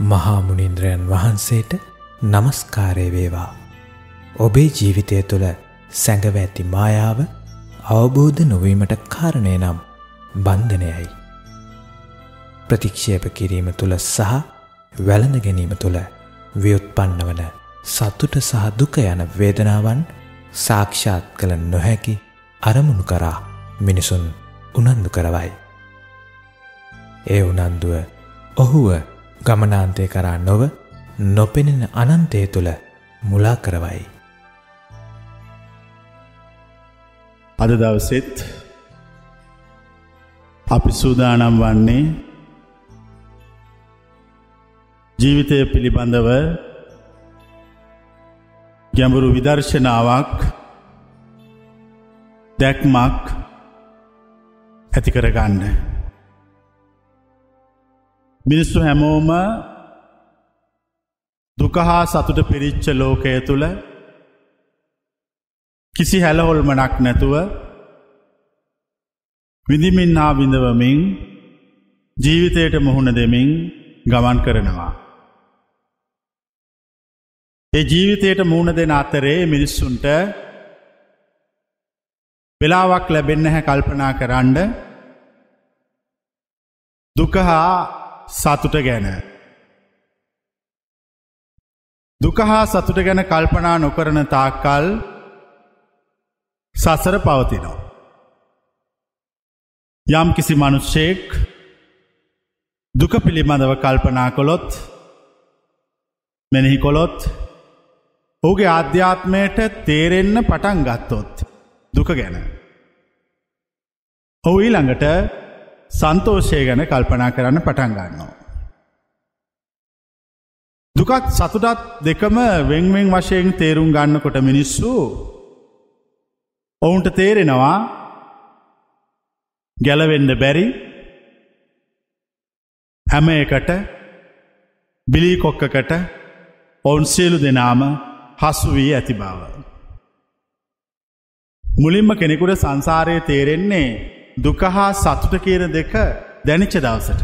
මහාමුනින්ද්‍රයන් වහන්සේට නමස්කාරය වේවා. ඔබේ ජීවිතය තුළ සැඟව ඇති මායාව අවබෝධ නොවීමට කාරණය නම් බන්ධනයයි. ප්‍රතික්ෂේප කිරීම තුළ සහ වැළඳ ගැනීම තුළ ව්‍යුත්පන්න වන සතුට සහ දුක යන වේදනාවන් සාක්ෂාත් කළ නොහැකි අරමුණු කරා මිනිසුන් උනන්දු කරවයි. ඒ උනන්දුව ඔහුව ගමනාන්තය කරා නොව නොපෙනෙන අනන්තය තුළ මුලා කරවයි. අද දවසෙත් අපි සූදානම් වන්නේ ජීවිතය පිළිබඳව ගැඹුරු විදර්ශනාවක් දැක්මක් ඇතිකරගන්න. මිනිස්සු හැමෝම දුකහා සතුට පිරිච්ච ලෝකය තුළ කිසි හැලහොල්මනක් නැතුව විඳිමින් හා විඳවමින් ජීවිතයට මුහුණ දෙමින් ගමන් කරනවා. ඒ ජීවිතයට මූුණ දෙන අතරේ මිනිස්සුන්ට වෙලාවක් ලැබෙන්න හැ කල්පනා කරන්න දුකහා සතුට ගැන දුකහා සතුට ගැන කල්පනා නොකරන තාක්කල් සසර පවතිනවා. යම් කිසි මනුෂ්‍යයෙක් දුක පිළිබඳව කල්පනා කොළොත් මෙනෙහි කොළොත් ඔහුගේ ආධ්‍යාත්මයට තේරෙන්න පටන් ගත්තොත් දුක ගැන. ඔහු ඊළඟට සන්තෝෂය ගැන කල්පනා කරන්න පටන් ගන්නවා. දුකත් සතුටත් දෙකම වෙංවෙන් වශයෙන් තේරුම් ගන්නකොට මිනිස්සු ඔවුන්ට තේරෙනවා ගැලවෙන්න බැරි හැම එකට බිලී කොක්කකට ඔවුන් සියලු දෙනාම හසු වී ඇති බව. මුලින්ම කෙනෙකුට සංසාරය තේරෙන්නේ දුකහා සතුට කියන දෙක දැනිච්ච දවසට.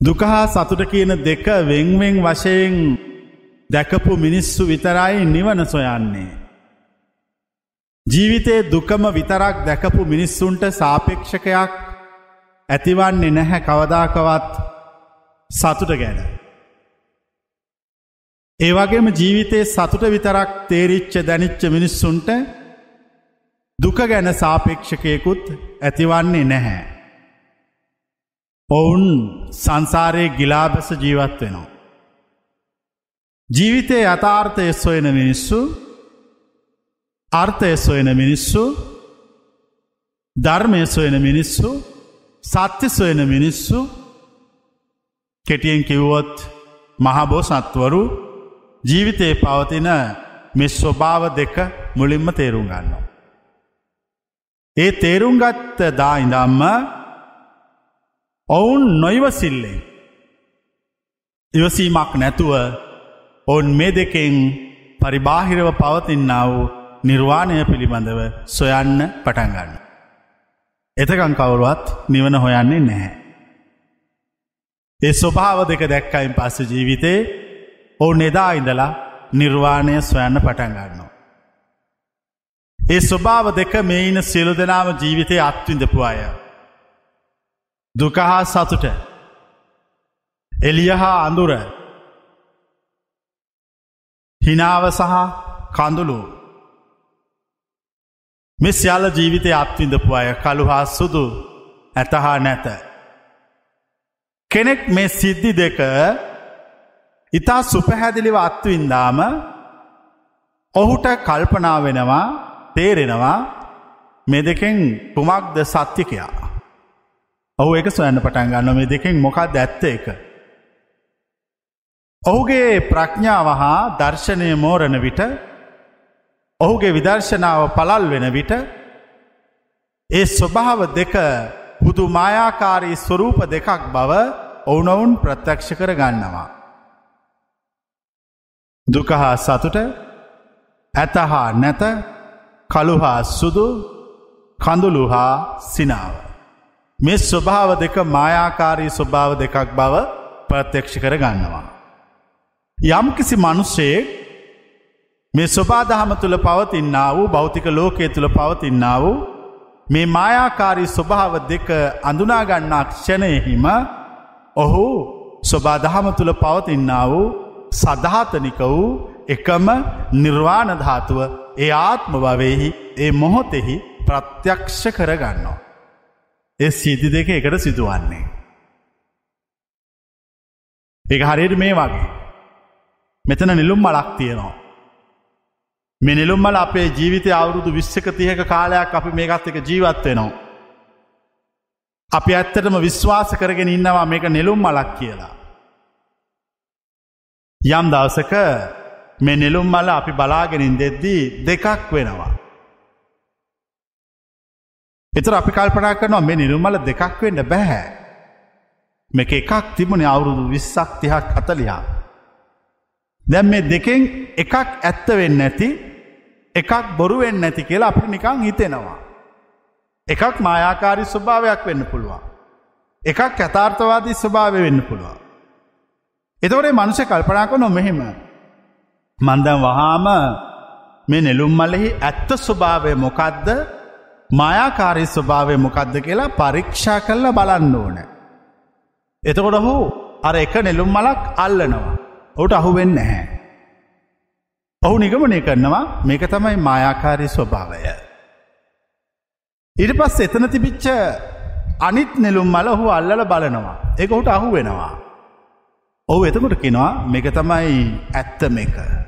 දුකහා සතුට කියන දෙක වෙංවෙන් වශයෙන් දැකපු මිනිස්සු විතරයි නිවන සොයන්නේ. ජීවිතේ දුකම විතරක් දැකපු මිනිස්සුන්ට සාපේක්ෂකයක් ඇතිවන්නේ නැහැ කවදාකවත් සතුට ගැන. ඒවගේම ජීවිතයේ සතුට විතරක් තේරිච්ච දැනිච්ච මිනිස්සුන්ට දුක ගැන සාපේක්ෂකයකුත් ඇතිවන්නේ නැහැ. ඔවුන් සංසාරයේ ගිලාබැස ජීවත් වෙනවා. ජීවිතයේ යථාර්ථය සොයන මිනිස්සු අර්ථය සොයන මිනිස්සු ධර්මය සොයන මිනිස්සු සත්‍ය සොයන මිනිස්සු කෙටියෙන් කිව්වොත් මහබෝ සත්වරු ජීවිතයේ පවතින මෙ ස්වභාව දෙක මුලින්ම තේරුම් ගන්නවා. ඒ තේරුම්ගත්ත දා ඉඳම්ම ඔවුන් නොයිවසිල්ලෙන් ඉවසීමක් නැතුව ඔවුන් මේ දෙකෙන් පරිබාහිරව පවතින්නාව නිර්වාණය පිළිබඳව සොයන්න පටන්ගන්න. එතකං කවුරුවත් නිවන හොයන්නේ නැහැ. ඒ ස්වභාව දෙක දැක්කයින් පස්ස ජීවිතේ ඔවුන් එදා ඉඳලා නිර්වාණය සොයන්න පටන්ගන්නවා. ඒ ස්වභාව දෙක මෙයින සියලු දෙනාම ජීවිතය අත්විඳපු අය. දුකහා සතුට එලිය හා අඳුර හිනාව සහ කඳුළු මෙ සියල්ල ජීවිතය අත්විඳපු අය කළු හා සුදු ඇතහා නැත. කෙනෙක් මේ සිද්ධි දෙක ඉතා සුපහැදිලිව අත්වින්දාම ඔහුට කල්පනා වෙනවා තේරෙනවා මේ දෙකෙන් කුමක්ද සත්‍යකයා. ඔහු එක සොයන්න පටන් ගන්න මේ දෙකෙන් මොකක් ඇත්ත එක. ඔහුගේ ප්‍රඥාව හා දර්ශනය මෝරණ විට ඔහුගේ විදර්ශනාව පලල් වෙන විට ඒ ස්වභාව දෙක පුදු මායාකාරී ස්වරූප දෙකක් බව ඔවුනොවුන් ප්‍රත්‍යක්ෂ කර ගන්නවා. දුකහා සතුට ඇතහා නැත කළුහා සුදු කඳුළු හා සිනාව. මේ ස්වභාව දෙක මායාකාරී ස්වභාව දෙකක් බව ප්‍රත්‍යක්ෂ කර ගන්නවා. යම් කිසි මනුස්සේ මේ ස්වබාදහම තුළ පවතින්නා වූ භෞතික ලෝකයේ තුළ පවතින්නා වූ මේ මායාකාරී ස්වභාව දෙක අඳුනාගන්නා ක්ෂණයහිම ඔහු ස්වබාදහම තුළ පවතින්නා වූ සධාතනික වූ එකම නිර්වාණධාතුව ඒ ආත්ම භවයෙහි ඒ මොහොතෙහි ප්‍රත්‍යක්ෂ කරගන්නවා. ඒ සිදි දෙක එකට සිදුවන්නේ. එක හරියට මේ වගේ. මෙතන නිලුම් මලක් තියෙනවා. මෙ නිලුම් මල අපේ ජීවිතය අවුරුදු විශ්්‍යක තියක කාලයක් අපි මේකත් එක ජීවත් වෙනවා. අපි ඇත්තටම විශ්වාස කරගෙන ඉන්නවා මේක නෙළුම් මලක් කියලා. යම් දවසක මෙ නෙළුම් මල අපි බලාගෙනින් දෙද්දී දෙකක් වෙනවා. එතර අපි කල්පනා කරනවා මේ නිරුමල දෙකක් වෙන්න බැහැ. මේක එකක් තිබුණ අවුරුදු විස්සක් තිහක් කතලියා. දැම් මේ දෙකෙන් එකක් ඇත්ත වෙන්න ඇති එකක් බොරුවෙන් නැති කියලා අපි නිකං හිතෙනවා. එකක් මායාකාරි ස්වභාවයක් වෙන්න පුළුවන්. එකක් ඇතාර්ථවාදී ස්වභාව වෙන්න පුළුවන්. එතවරේ මනුෂය කල්පනාක නො මෙහෙම. මන්දම් වහාම මේ නෙළුම් මලෙහි ඇත්ත ස්වභාවය මොකක්ද මායාකාරී ස්වභාවය මොකක්ද කියලා පරීක්ෂා කරලා බලන්න ඕන. එතකොට හු අර එක නෙළුම් මලක් අල්ලනවා. ඔහුට අහුවෙන්න නැහැ. ඔහු නිගමනය කරනවා මේක තමයි මායාකාරී ස්වභාවය. ඉට පස් එතන තිබිච්ච අනිත් නෙළුම් මල ඔහු අල්ලල බලනවා. එක ඔහුට අහු වෙනවා. ඔහු එතකොට කෙනවා මේක තමයි ඇත්ත මේක.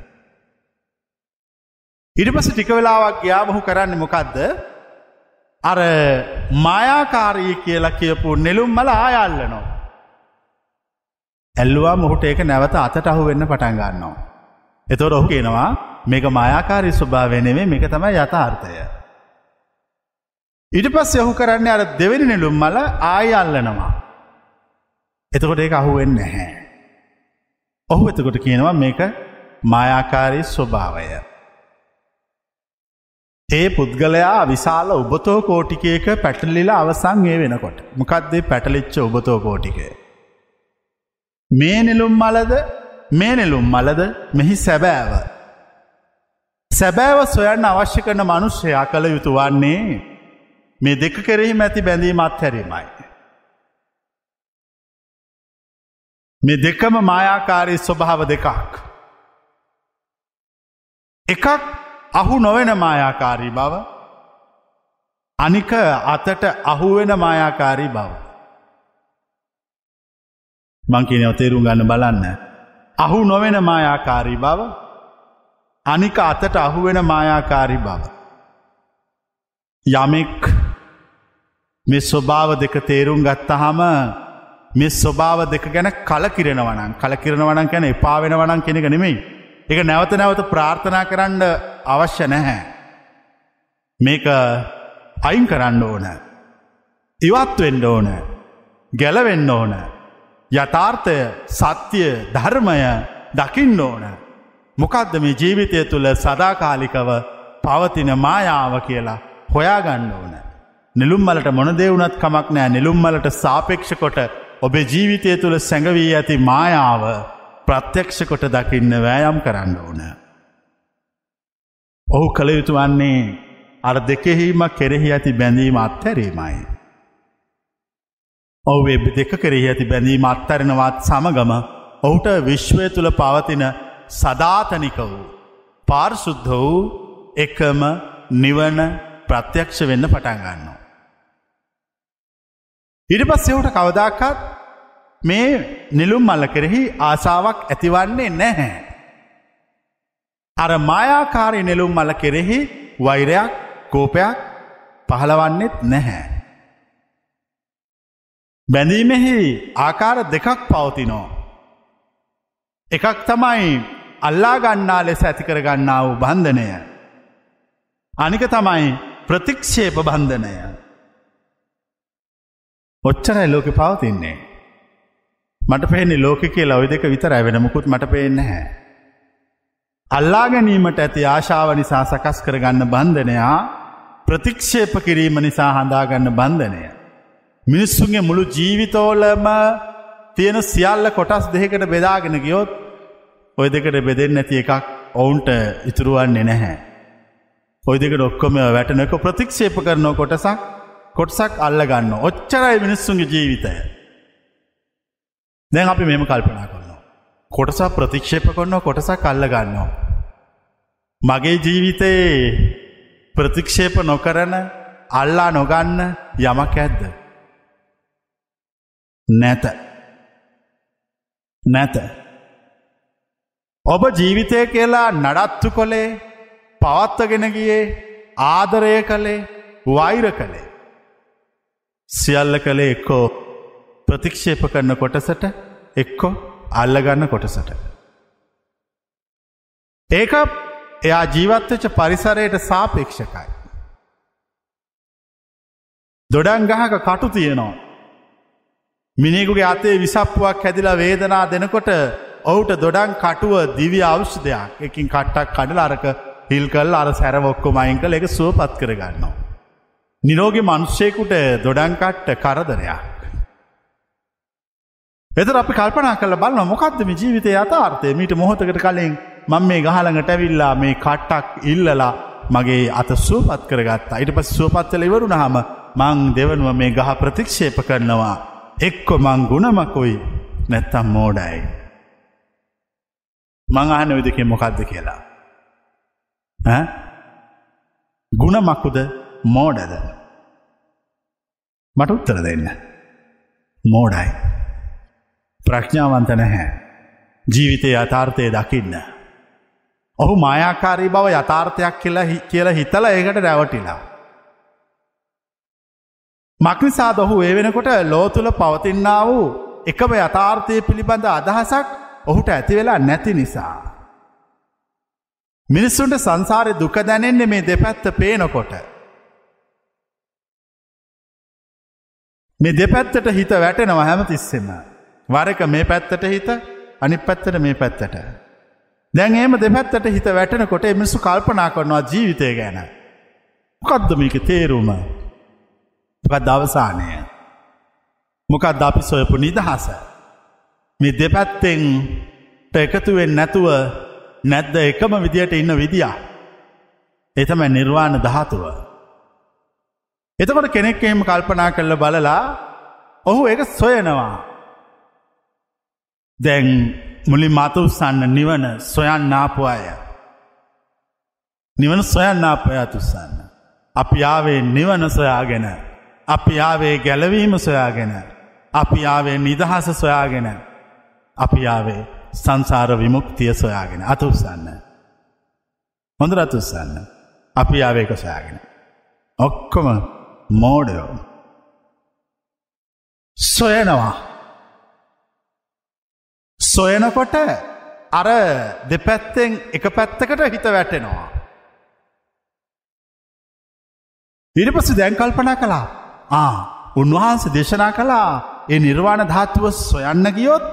ඉට පස ටික වෙලාවක් යාමහු කරන්න මොකක්ද අර මායාකාරී කියලා කියපු නෙළුම් මල ආයල්ලනවා. ඇල්ලවා මොහුට ඒක නැවත අතට අහු වෙන්න පටන් ගන්නවා. එතොට ඔහු කියනවා මේක මායාකාරී ස්වභාවනෙවේ මේක තමයි යථාර්ථය. ඉට පස් යහු කරන්න අර දෙවැනි නෙළුම් මල ආය අල්ලනවා. එතකොට ඒක අහුවෙන්න නැහැ. ඔහු එතකොට කියනවා මේක මායාකාරී ස්වභාවය. ඒ පුද්ගලයා විශාල උබතෝ කෝටිකයක පැටලිලා අවසං ඒ වෙනකොට. මොකක්දේ පැටලිච්ච උබතෝ කෝටිකය. මේ නෙළුම් මලද මේ නෙළුම් මලද මෙහි සැබෑව. සැබෑව සොයන්න අවශ්‍ය කරන මනුෂ්‍යයා කළ යුතු වන්නේ මේ දෙක කෙරෙහි මැති බැඳීම අත්හැරීමයි. මේ දෙකම මායාකාරී ස්වභාව දෙකක්. එකක් අහු නොවෙන මායාකාරී බව අනික අතට අහුවෙන මායාකාරී බව. මංකිනව තේරුම් ගන්න බලන්න. අහු නොවෙන මායාකාරී බව අනික අතට අහුවෙන මායාකාරී බව. යමෙක් මෙ ස්වභාව දෙක තේරුම් ගත්තහම මෙ ස්වභාව දෙක ගැන කලකිරෙනවනන් කලකිරෙනවනන් කැන එපා වෙනවනන් කෙනෙක නෙමෙයි එක නැවත නැවත ප්‍රාර්ථනා කරන්න අවශ්‍ය නැහැ. මේක අයින් කරන්න ඕන. ඉවත්වෙන්න ඕන. ගැලවෙන්න ඕන. යථාර්ථය සත්‍යය ධර්මය දකින්න ඕන. මොකක්ද මේ ජීවිතය තුළ සදාකාලිකව පවතින මායාව කියලා හොයාගන්න ඕන. නිළුම්මලට මොනදේවුනත් කමක් නෑ නිළුම්මලට සාපේක්ෂ කොට ඔබේ ජීවිතය තුළ සැඟවී ඇති මායාව ප්‍රත්‍යක්ෂ කොට දකින්න වෑයම් කරන්න ඕන. ඔහු කළ යුතු වන්නේ අර දෙකෙහිම කෙරෙහි ඇති බැඳීම අත්හැරීමයි. ඔහුේ දෙක කෙරෙහි ඇති බැඳීම අත්තරනවත් සමගම ඔහුට විශ්වය තුළ පවතින සධාතනික වූ පාර්ශුද්ධ වූ එකම නිවන ප්‍රත්‍යක්ෂ වෙන්න පටන්ගන්නවා. ඉට පස් එහුට කවදාකත් මේ නිලුම් මල්ල කෙරෙහි ආසාාවක් ඇතිවන්නේ නැහැ. අර මායාකාරී නෙළුම් මල කෙරෙහි වෛරයක් කෝපයක් පහළවන්නෙත් නැහැ. බැඳීමෙහි ආකාර දෙකක් පවතිනෝ. එකක් තමයි අල්ලා ගන්නා ලෙස ඇතිකර ගන්නා වූ බන්ධනය. අනික තමයි ප්‍රතික්ෂේප බන්ධනය. ඔච්චරයි ලෝක පවතින්නේ. මට පේනි ලෝක කියලා ඔය දෙක විතර ඇවෙන මුකුත් මට පේන්න හැ. අල්ලා ගැනීමට ඇති ආශාව නිසා සකස් කරගන්න බන්ධනයා ප්‍රතික්ෂේප කිරීම නිසා හඳාගන්න බන්ධනය. මිනිස්සුන්ගේ මුළු ජීවිතෝලම තියෙන සියල්ල කොටස් දෙකට බෙදාගෙන ගියොත් ඔය දෙකට බෙදෙන් නැති එකක් ඔවුන්ට ඉතුරුවන්නේ නැහැ. ඔය දෙකට ඔක්කොම වැටනක ප්‍රතික්ෂේප කරනෝ කොටසක් කොටසක් අල්ල ගන්න ඔච්චරයි මිනිස්සුන්ගේ ජීවිතය. දැන් අපි මෙම කල්පනා කරනවා. කොටසක් ප්‍රතික්ෂේප කරන්න කොටසක් අල්ල ගන්නවා. මගේ ජීවිතයේ ප්‍රතික්ෂේප නොකරන අල්ලා නොගන්න යමක් ඇද්ද. නැත නැත. ඔබ ජීවිතය කියලා නඩත්තු කොළේ පවත්වගෙන ගියේ ආදරය කළේ වෛර කළේ. සියල්ල කළේ එක්කෝ ප්‍රතික්ෂේප කරන කොටසට එක්කෝ අල්ලගන්න කොටසට. ඒක එයා ජීවත්වච පරිසරයට සාපේක්ෂකයි. දොඩන් ගහක කටු තියෙනවා. මිනිකුගේ අතේ විසප්පුවක් හැදිලා වේදනා දෙනකොට ඔහුට දොඩන් කටුව දිවි අවෂ්දයක් එකින් කට්ටක් කඩල අරක හිල් කල් අර සැරවොක්කො මයින්කල එක සුව පත් කරගන්නවා. නිරෝගි මනුෂ්‍යයකුට දොඩන්කට්ට කරදරයක්. එතර අපි කල්පනා කල බලන්න මොකක්දම ජීවිතය අතාර්ථය මීට මොහොතකට කලින් මං මේ ගහළඟට ඇවිල්ලා මේ කට්ටක් ඉල්ලලා මගේ අත සුවපත් කරගත්තා අයිට පස් සුවපත්තල ඉවරුණහම මං දෙවනුව මේ ගහ ප්‍රතික්ෂේප කරනවා එක්කො මං ගුණමකුයි නැත්තම් මෝඩයි. මං අහන විදිකෙන් මොකක්ද කියලා. ගුණමකුද මෝඩද මට උත්තර දෙන්න. මෝඩයි. ප්‍රඥාවන්ත නැහැ. ජීවිතය යථාර්ථය දකින්න. ඔහු මායාකාරී බව යථාර්ථයක් කියලා කියලා හිතල ඒකට රැවටිලා. මක්නිසා දොහු ඒ වෙනකොට ලෝතුළ පවතින්නා වූ එකම යථාර්ථය පිළිබඳ අදහසක් ඔහුට ඇති වෙලා නැති නිසා. මිනිස්සුන්ට සංසාරය දුක දැනෙන්නේ මේ දෙපැත්ත පේනකොට. මේ දෙපැත්තට හිත වැටෙනව හැම තිස්සෙම. වරක මේ පැත්තට හිත අනි පැත්තට මේ පැත්තට. දැන් ඒම දෙපැත්තට හිත වැටෙනකොට මිනිස්සු කල්පනා කරනවා ජීවිතය ගැන. මොකක්දමික තේරුම මොකක් දවසානය. මොකක් අපි සොයපු නිදහස. මේ දෙපැත්තෙන් එකතුවෙන් නැතුව නැද්ද එකම විදියට ඉන්න විදිිය. එතම නිර්වාණ දහතුව. එතකොට කෙනෙක් එහෙම කල්පනා කරල බලලා ඔහු එක සොයනවා. දැන් මුලි මතුස්සන්න නිවන සොයන් නාපු අය. නිවන සොයන් නාපයතුස්සන්න. අපි ආවේ නිවන සොයාගෙන. අපි ආවේ ගැලවීම සොයාගෙන. අපි ආවේ නිදහස සොයාගෙන. අපි ආවේ සංසාර විමුක්තිය සොයාගෙන අතුස්සන්න. හොඳ රතුස්සන්න. අපි ආවේක සොයාගෙන. ඔක්කොම මෝඩයෝ. සොයනවා. සොයනකොට අර දෙපැත්තෙන් එක පැත්තකට හිත වැටෙනවා. ඉරි පසි දැන් කල්පනා කළා ආ උන්වහන්ස දේශනා කළා ඒ නිර්වාණ ධාතුව සොයන්න ගියොත්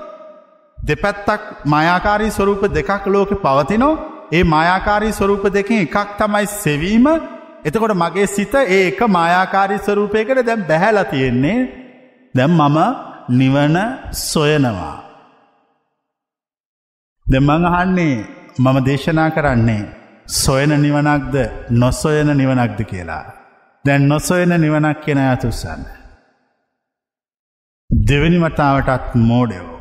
දෙපැත්තක් මයාකාරී ස්වරූප දෙකක් ලෝක පවතිනෝ ඒ මායාකාරී ස්වරූප දෙකින් එකක් තමයි සෙවීම එතකොට මගේ සිත ඒ එක මායාකාරී ස්වරූපයකට දැම් බැහැල තියෙන්නේ දැම් මම නිවන සොයනවා. දෙමං අහන්නේ මම දේශනා කරන්නේ සොයන නිවනක්ද නොසොයන නිවනක්ද කියලා. දැන් නොසොයන නිවනක් කියෙන ඇතුස්සන්න. දෙවැනි මටාවටත් මෝඩයෝ.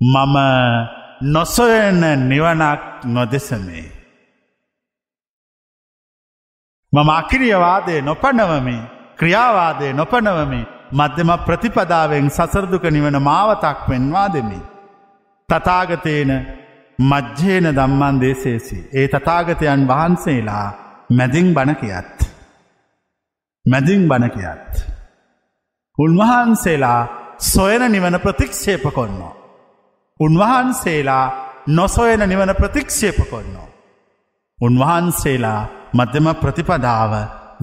මම නොසොයන නිවනක් නොදෙසමේ. මම අකිරියවාදය නොපනවමි ක්‍රියාවාදය නොපනවමි මධ්‍යම ප්‍රතිපදාවෙන් සසරදුක නිවන මාවතක් වෙන්වා දෙමි. තතාගතයන මජ්්‍යයන දම්මන් දේශේසි. ඒ තතාගතයන් වහන්සේලා මැදිං බණ කියත්. මැදිං බණ කියත්. උන්වහන්සේලා සොයන නිවන ප්‍රතික්ෂේප කොන්නෝ. උන්වහන්සේලා නොසොයන නිවන ප්‍රතික්ෂේප කොන්නෝ. උන්වහන්සේලා මධ්‍යම ප්‍රතිපදාව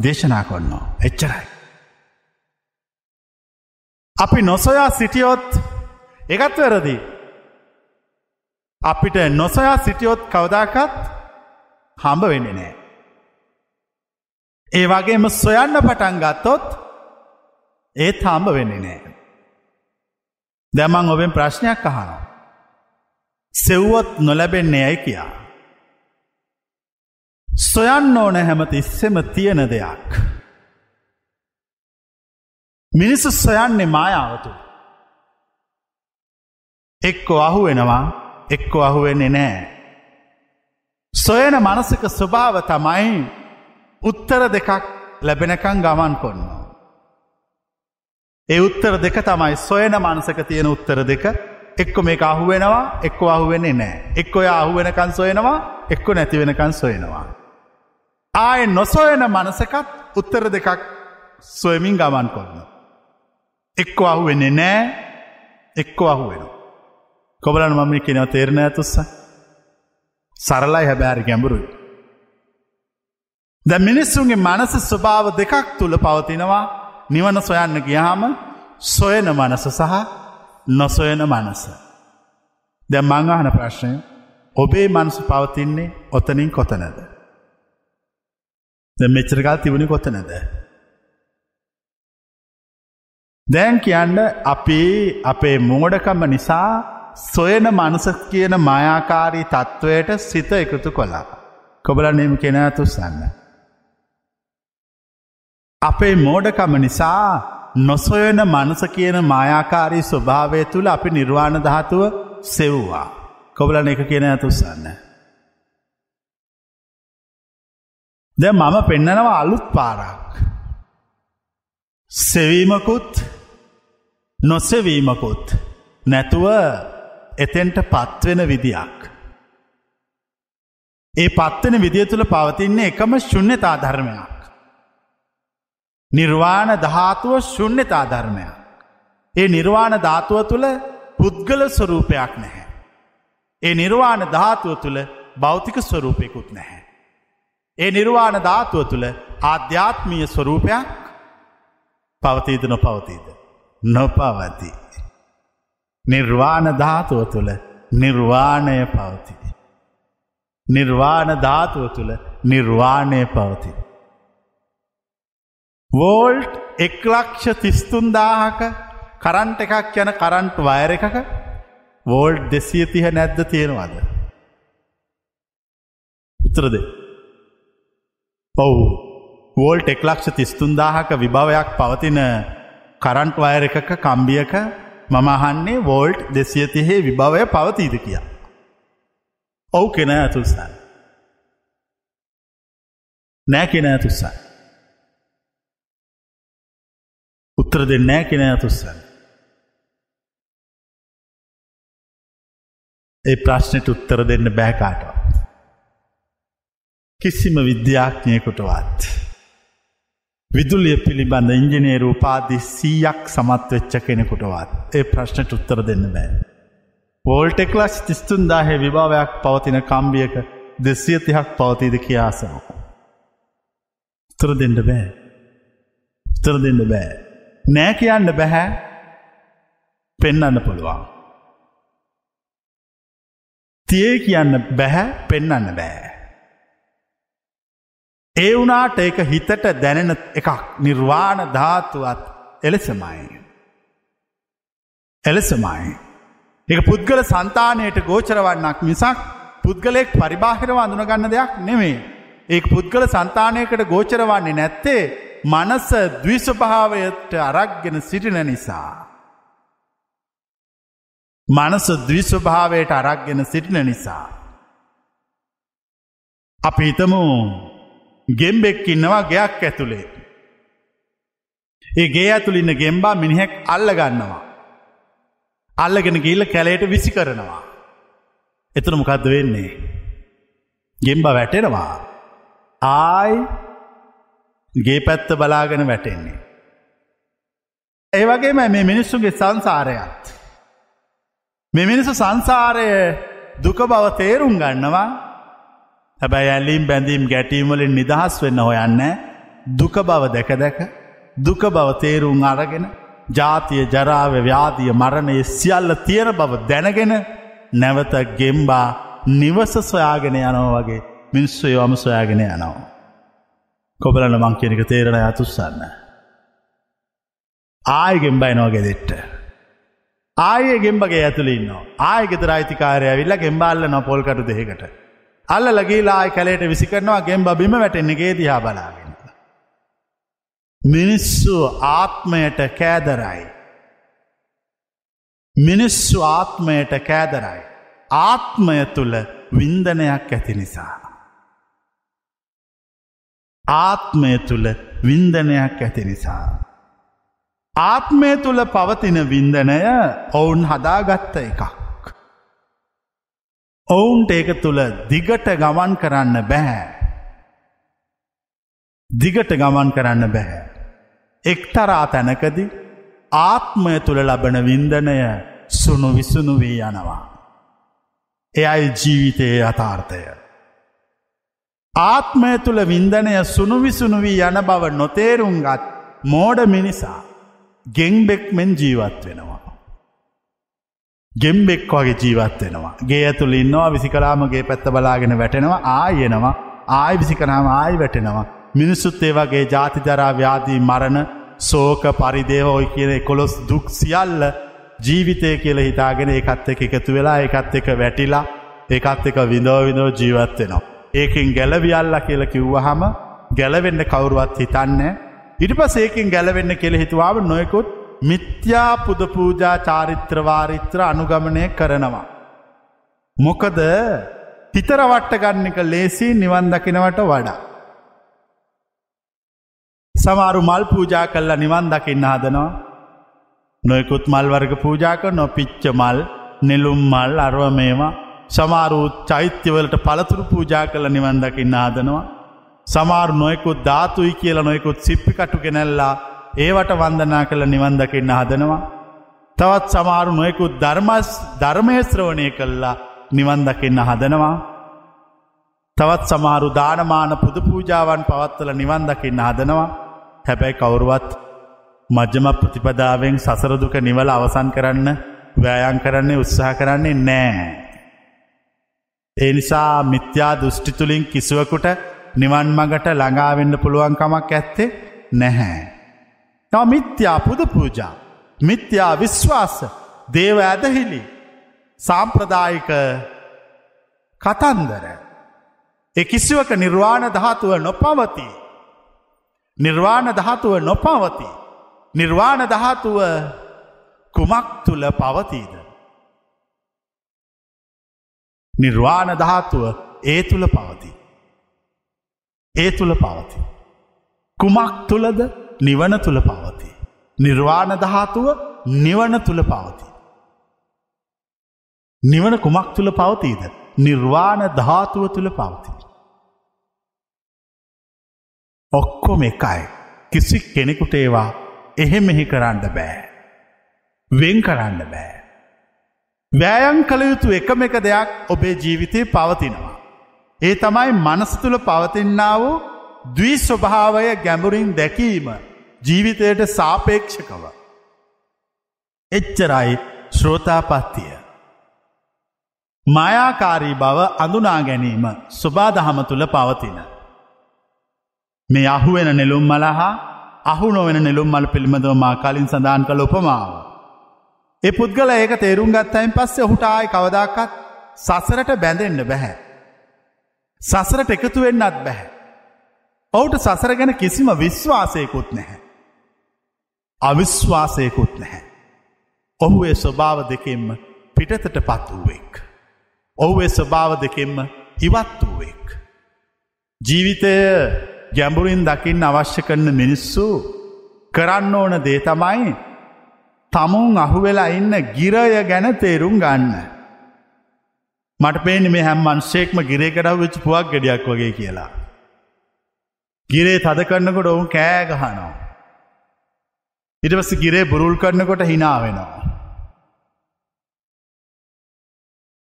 දේශනා කොන්නෝ. එච්චරයි. අපි නොසොයා සිටියොත් එකත් වැරදි. අපිට නොසොයා සිටියොත් කවදාකත් හම්බ වෙන්නේ නෑ. ඒ වගේම සොයන්න පටන් ගත්තොත් ඒත් හම්බ වෙන්නේ නෑ. දැමං ඔබෙන් ප්‍රශ්නයක් අහනවා. සෙව්වොත් නොලැබෙන්නේ ඇයි කියා. සොයන්න ඕන හැම තිස්සෙම තියෙන දෙයක්. මිනිස්සු සොයන්නේ මායාවතු. එක්කො අහු වෙනවා එක්කො අහුවෙන්නේ නෑ. සොයන මනසක ස්වභාව තමයි උත්තර දෙකක් ලැබෙනකං ගමන් කොන්නවා. ඒ උත්තර දෙක තමයි සොයන මනසක තියෙන උත්තර දෙක එක්කො මේ අහුවෙනවා එක්කො අහුවෙන්නේ නෑ එක්කො ඔය අහුවෙනකන් සොයනවා එක්කො නැතිවෙනකන් සොයනවා. ආය නොසොයන මනසකත් උත්තර දෙකක් සොයමින් ගමන් කොන්න. එක්කො අහුවෙන්නේ නෑ එක්කො අහුවෙන. කොබලන් මම කෙනව තේරණ ඇතුස්ස. සරලයි හැබෑරි ගැඹුරුයි. ද මිනිස්සුන්ගේ මනස ස්වභාව දෙකක් තුළ පවතිනවා නිවන සොයන්න ගියහම සොයන මනස සහ නොසොයන මනස. දැ මංගහන ප්‍රශ්නය ඔබේ මනසු පවතින්නේ ඔතනින් කොතනද. ද මෙච්චරකල් තිබුණි කොතනද. දැන් කියන්න අපේ අපේ මුගොඩකම නිසා සොයන මනස කියන මයාකාරී තත්ත්වයට සිත එකතු කොලා. කොබල නම කෙන තුස්සන්න. අපේ මෝඩකම නිසා නොසොයන මනස කියන මායාකාරී ස්වභාවය තුළ අපි නිර්වාණ ධාතුව සෙව්වා. කොබලන එක කියන ඇතුස්සන්න. ද මම පෙන්නනවා අලුත් පාරක්. සෙවීමකුත් නොසෙවීමකුත් නැතුව එතෙන්ට පත්වෙන විදියක්. ඒ පත්වෙන විදිය තුළ පවතින්නේ එකම ශුන්්‍යතා ධර්මයක්. නිර්වාණ ධාතුව ශුන්්‍යතා ධර්මයක්. ඒ නිර්වාණ ධාතුව තුළ පුද්ගල ස්වරූපයක් නැහැ. ඒ නිර්වාණ ධාතුව තුළ භෞතික ස්වරූපයකුත් නැහැ. ඒ නිර්වාණ ධාතුව තුළ ආධ්‍යාත්මීය ස්වරූපයක් පවතීද නොපවතීද. නොපවති. නිර්වාණ ධාතුව තුළ නිර්වාණය පවති. නිර්වාණ ධාතුව තුළ නිර්වාණය පවති. වෝල්ට් එක්ලක්ෂ තිස්තුන්දාහක කරන්ට එකක් යන කරන්ට් වයර එකක වෝල්ට් දෙසිය තිහ නැද්ද තියෙනවාද. උත්තරද. ඔවු වෝල්ට එක්ලක්ෂ තිස්තුන්දාහක විභවයක් පවතින කරන්ට් වයර එකක කම්බියක මම අහන්නේ වෝල්ට් දෙසියතිහේ විභවය පවතීද කිය. ඔවු කෙන ඇතුල්සන්. නෑ කෙන ඇතුස්සන්. උත්තර දෙන්නෑ කෙන ඇතුස්සන්. ඒ ප්‍රශ්නයට උත්තර දෙන්න බෑකාටවා. කිසිම විද්‍යාඥයකුටවත්. විදුලිය පිළිබඳ ඉංජිනේරු උපාදි සීයක් සමත්වෙච්ච කෙනෙකුටවත් ඒ ප්‍රශ්නට උත්තර දෙන්න බෑ. පෝල්ටෙක්ලස් තිස්තුන්දාහේ විභාවයක් පවතින කම්බියක දෙසිය තිහක් පවතිීද කියාසනෝ. උත්තර දෙන්න බෑ. උත්තර දෙන්න බෑ. නෑ කියන්න බැහැ පෙන්නන්න පුළුවන්. තියේ කියන්න බැහැ පෙන්නන්න බෑ. ඒ වුනාට එක හිතට දැනෙන එකක් නිර්වාණ ධාතුවත් එලෙසමයි. එලෙසමයි. එක පුද්ගල සන්තානයට ගෝචරවන්නක් මිසක් පුද්ගලෙක් පරිබාහිරව අඳුනගන්න දෙයක් නෙමේ. ඒ පුද්ගල සන්තානයකට ගෝචරවන්නේ නැත්තේ මනස දවිස්වභාවයට අරක්ගෙන සිටින නිසා. මනස දවිස්වභාවයට අරක්ගෙන සිටින නිසා. අපි හිතමු ගෙම්බෙක් ඉන්නවා ගයක් ඇතුළේ. ඒ ගේ ඇතුළ ඉන්න ගෙම්බා මිනිහෙක් අල්ල ගන්නවා. අල්ලගෙන ගිල්ල කැලයට විසි කරනවා. එතන මොකක්ද වෙන්නේ. ගෙම්බ වැටෙනවා. ආයි ගේ පැත්ත බලාගෙන වැටෙන්නේ. ඒ වගේම මේ මිනිස්සුගේ සංසාරයත්. මෙ මිනිසු සංසාරය දුක බව තේරුම් ගන්නවා හැබැයි ඇල්ලීම් බැඳීම් ගැටීම්වලින් නිදහස් වෙන්න හොයන්න දුක බව දැක දැක දුක බව තේරුම් අරගෙන ජාතිය ජරාව ව්‍යාදිය මරණය සියල්ල තියෙන බව දැනගෙන නැවත ගෙම්බා නිවස සොයාගෙන යනෝ වගේ මිනිස්සු යොම සොයාගෙන යනවා. කොබලන මං කෙනෙක තේරණ අතුස්සන්න. ආය ගෙම්බයි නෝගෙදෙට්ට. ආය ගෙම්බගේ ඇතුලින්න ආය ගෙදර අයිතිකාරය ඇවිල්ල ගෙම්බල්ල නො පොල්කටු දෙකට. අල්ල ලගේලා කැලේට විසි කරනවා ගෙම්බ බිම වැටෙන්නගේ දිහා බලාගෙන. මිනිස්සු ආත්මයට කෑදරයි. මිනිස්සු ආත්මයට කෑදරයි. ආත්මය තුළ වින්දනයක් ඇති නිසා. ආත්මය තුළ වින්දනයක් ඇති නිසා. ආත්මය තුළ පවතින වින්දනය ඔවුන් හදාගත්ත එකක්. ඔවුන්ට ඒක තුළ දිගට ගමන් කරන්න බැහැ. දිගට ගමන් කරන්න බැහැ. එක්තරා තැනකදි ආත්මය තුළ ලබන වින්දනය සුණු විසුණු වී යනවා. එයයි ජීවිතයේ අතාර්ථය. ආත්මය තුළ වින්දනය සුණු විසුණු වී යන බව නොතේරුම්ගත් මෝඩ මිනිසා ගෙංබෙක් මෙන් ජීවත් වෙනවා. ගෙම්බෙක් වගේ ජීවත් වෙනවා. ගේ ඇතුළ ඉන්නවා විසිකලාමගේ පැත්ත බලාගෙන වැටෙනවා ආයනවා ආය විසිකනාම ආයි වැටෙනවා. මිනිස්සුත් ඒ වගේ ජාතිජරා ව්‍යාදී මරණ සෝක පරිදේව ඔයි කියන කොළොස් දුක් සියල්ල ජීවිතය කියල හිතාගෙන ඒකත් එක එකතු වෙලා ඒකත් එක වැටිලා ඒකත් එක විඳෝ විදෝ ජීවත් වෙනවා. ඒකින් ගැලවියල්ල කියල කිව්වහම ගැලවෙන්න කවුරුවත් හිතන්නේ. ඉට පස් ඒකින් ගැලවෙන්න කෙළ හිතුවාව නොයකුත් මිත්‍යා පුද පූජා චාරිත්‍රවාරිත්‍ර අනුගමනය කරනවා. මොකද හිතර වට්ට ගන්න එක ලේසි නිවන් දකිනවට වඩා. සමාරු මල් පූජා කල්ලා නිවන් දකින්න හදනවා. නොයකුත් මල් වර්ග පූජාක නොපිච්ච මල් නෙලුම් මල් අරුව මේවා සමාරුත් චෛත්‍යවලට පළතුරු පූජා කළ නිවන් දකින්න හදනවා. සමාරු නොයකුත් ධාතුයි කියල නොයකුත් සිප්පි කටු කෙනැල්ලා ඒවට වන්දනා කළ නිවන් දකින්න හදනවා. තවත් සමාරු නොයකුත් ධර්මස් ධර්මයස්ත්‍රවණය කල්ලා නිවන් දකින්න හදනවා. තවත් සමාරු දානමාන පුද පූජාවන් පවත්වල නිවන් දකින්න හදනවා. හැබැයි කවුරුවත් මජ්‍යම ප්‍රතිපදාවෙන් සසරදුක නිවල අවසන් කරන්න වෑයන් කරන්නේ උත්සාහ කරන්නේ නෑ. ඒ නිසා මිත්‍යා දෘෂ්ටිතුලින් කිසිවකුට නිවන් මගට ළඟාවෙන්න පුළුවන්කමක් ඇත්තේ නැහැ. තම මිත්‍යා පුද පූජා මිත්‍යා විශ්වාස දේව ඇදහිලි සාම්ප්‍රදායික කතන්දර. එ කිසිවක නිර්වාණ ධාතුව නොපවතිී. නිර්වාණ ධාතුව නොපවති. නිර්වාණ ධාතුව කුමක් තුළ පවතීද. නිර්වාණ ධාතුව ඒ තුළ පවති. ඒ තුළ පවති. කුමක් තුළද නිවන තුළ පවති. නිර්වාණ ධාතුව නිවන තුළ පවති. නිවන කුමක් තුළ පවතීද. නිර්වාණ ධාතුව තුළ පවතිී. ඔක්කොම එකයි. කිසි කෙනෙකුට ඒවා එහෙ මෙහි කරන්න බෑ. වෙන් කරන්න බෑ. වෑයන් කළ යුතු එකම එක දෙයක් ඔබේ ජීවිතය පවතිනවා. ඒ තමයි මනස් තුළ පවතින්නා වූ ද්වී ස්වභාවය ගැඹුරින් දැකීම ජීවිතයට සාපේක්ෂකව. එච්චරයි ශ්‍රෝතාපත්තිය. මායාකාරී බව අඳුනා ගැනීම ස්වබාදහම තුළ පවතින. මේ අහුවෙන නෙළුම් මල හා අහු නොවෙන නෙළුම් මල් පිළිබඳව මා කලින් සඳහන් කළ උපමාව. ඒ පුද්ගල ඒක තේරුම් ගත්තයින් පස්සේ ඔහුට ආය කවදක්කත් සසරට බැඳෙන්න්න බැහැ. සසරට එකතු වෙන්නත් බැහැ. ඔවුට සසර ගැන කිසිම විශ්වාසයකුත් නැහැ. අවිශ්වාසයකුත් නැහැ. ඔහු ඒ ස්වභාව දෙකෙන්ම පිටතට පත් වූවෙක්. ඔහු ඒ ස්වභාව දෙකෙන්ම ඉවත් වූවෙක්. ජීවිතය ගැඹුරින් දකිින් අවශ්‍ය කරන මිනිස්සු කරන්න ඕන දේ තමයි තමුන් අහුවෙලා ඉන්න ගිරය ගැන තේරුම් ගන්න. මට පේනි මේ හැම් මන්ශේක්ම ගිරේ කරව වෙච් පුවක් ගෙඩියක් වගේ කියලා. ගිරේ තද කරන්නකොට ඔවුන් කෑ ගහනවා. ඉටවස ගිරේ බුරුල් කරන්නකොට හිනාවෙනවා.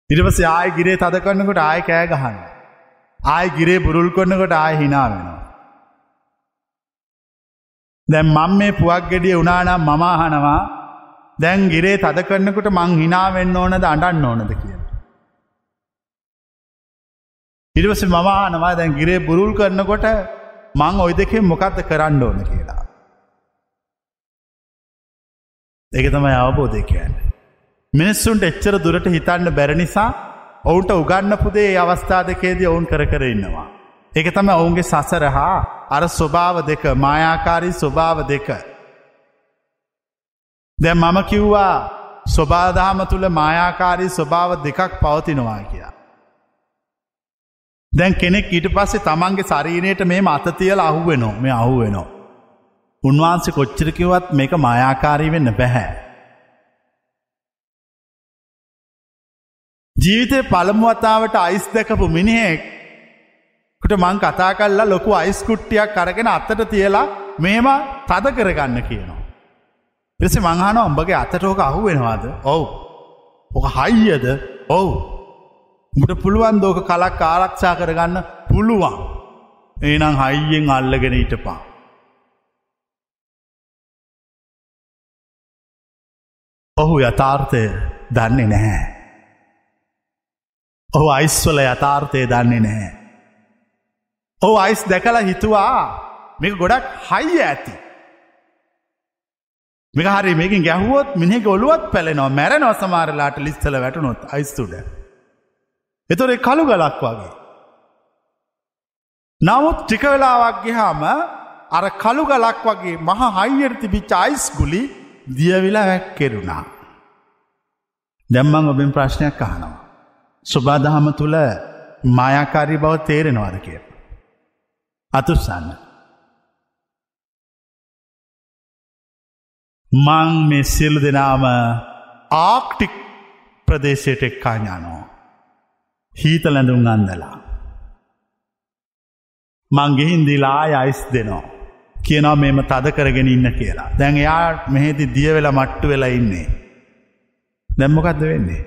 ඉටවස ආය ගිරේ තද කරන්නකොට ආය කෑ ගහන්න. ආය ගිරේ බුරුල් කරන්නකොට ආය හිනාවෙනවා. දැම් මං මේ පුවක් ගෙඩිය උනානම් මමාහනවා දැන් ගිරේ තද කරන්නකට මං හිනාවෙන්න ඕනද අඩන්න ඕනද කිය. ඉරිවස මමානවා දැන් ගිරේ බුරුල් කරනකොට මං ඔයි දෙකෙන් මොකක්ද කරන්න ඕන කියලා. එක තමයි අවබෝධය කියන්න. මිනිස්සුන්ට එච්චර දුරට හිතන්න බැර නිසා ඔවුන්ට උගන්න පුදේ අවස්ථා දෙකේදී ඔවුන් කර කර ඉන්නවා. එක තම ඔවුන්ගේ සසර හා අර ස්වභාව දෙක මායාකාරී ස්වභාව දෙක. දැ මම කිව්වා ස්වබාධාම තුළ මායාකාරී ස්වභාව දෙකක් පවතිනවා කියා. දැන් කෙනෙක් ඊට පස්සේ තමන්ගේ ශරීරයට මේ අතතියල අහුවෙනෝ මේ අහුවෙනෝ. උන්වහන්සේ කොච්චරකිවත් මේක මායාකාරී වෙන්න බැහැ. ජීවිතය පළමුවතාවට අයිස් දැකපු මිනිහෙක් කුට මං කතා කල්ලා ලොකු අයිස්කුට්ටියක් කරගෙන අත්තට තියලා මේම තද කරගන්න කියනවා. එෙස මංහන උඹගේ අතටෝක අහු වෙනවාද ඔවු. ඕක හයියද ඔවු. මුට පුළුවන් දෝක කලක් ආරක්ෂා කරගන්න පුළුවන්. ඒනම් හයියෙන් අල්ලගෙන ඊටපා. ඔහු යථාර්ථය දන්නේ නැහැ. ඔහු අයිස්වල යථාර්ථය දන්නේ නැහැ. ඔහු අයිස් දැකලා හිතුවා මේක ගොඩක් හයි ඇති. මේක හරි මේකින් ගැහුවොත් මිනිහ ඔලුවත් පැලෙනවා මැරෙනව සමාරලාට ලිස්තල වැටනොත් අයිස්තුඩ. එතොරේ කළු ගලක් වගේ. නමුත් ටික වෙලාවක් ගහාම අර කළු ගලක් වගේ මහ හයියට තිබිච්ච අයිස් ගුලි දියවිලා වැැක්කෙරුණා. දැම්මං ඔබෙන් ප්‍රශ්නයක් අහනවා. සුබාදහම තුළ මායාකාරී බව තේරෙනවාද කිය. අතුස්සන්න. මං මේ සිල්ලු දෙනාම ආක්ටික් ප්‍රදේශයට එක්කා ඥානෝ. හීත ලැඳුම් අන්දලා. මංගෙහින්දිලා අයිස් දෙනවා. කියනවා මෙම තද කරගෙන ඉන්න කියලා. දැන් එයා මෙහෙති දිය වෙලා මට්ටු වෙලා ඉන්නේ. දැම්මකක්ද වෙන්නේ.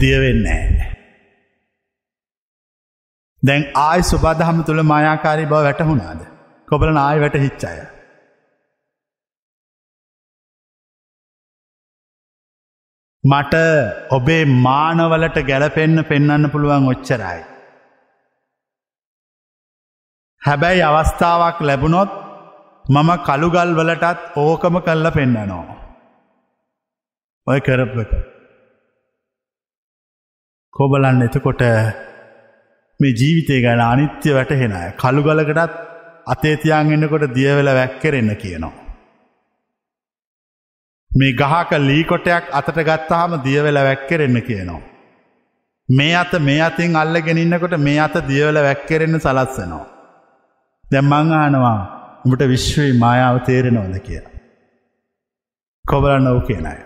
දියවෙන්නේ. දැන් ආය සුබදහම තුළ මායාකාරී බව වැටහුණාද. කොබල ආය වැට හිච්චාය. මට ඔබේ මානවලට ගැලපෙන්න්න පෙන්වන්න පුළුවන් ඔච්චරයි. හැබැයි අවස්ථාවක් ලැබුණොත් මම කළුගල් වලටත් ඕකම කල්ල පෙන්න්නනවා. ඔය කරපක. කොබලන්න එතකොට මේ ජීවිතය ගැන අනිත්‍ය වැටහෙන කළු ගලකටත් අතේතියන් එන්නකොට දියවෙල වැැක්කරෙන්න කියනවා. මේ ගහක ලීකොටයක් අතට ගත්තාම දියවෙල වැැක්කරෙන්න කියනවා. මේ අත මේ අතින් අල්ලගෙන ඉන්නකොට මේ අත දියවල වැැක්කරෙන්න සලස්සනවා. දැම්මංආනවා උඹට විශ්වී මායාව තේරෙනවද කිය. කොබලන්න ඔවු කියනයි.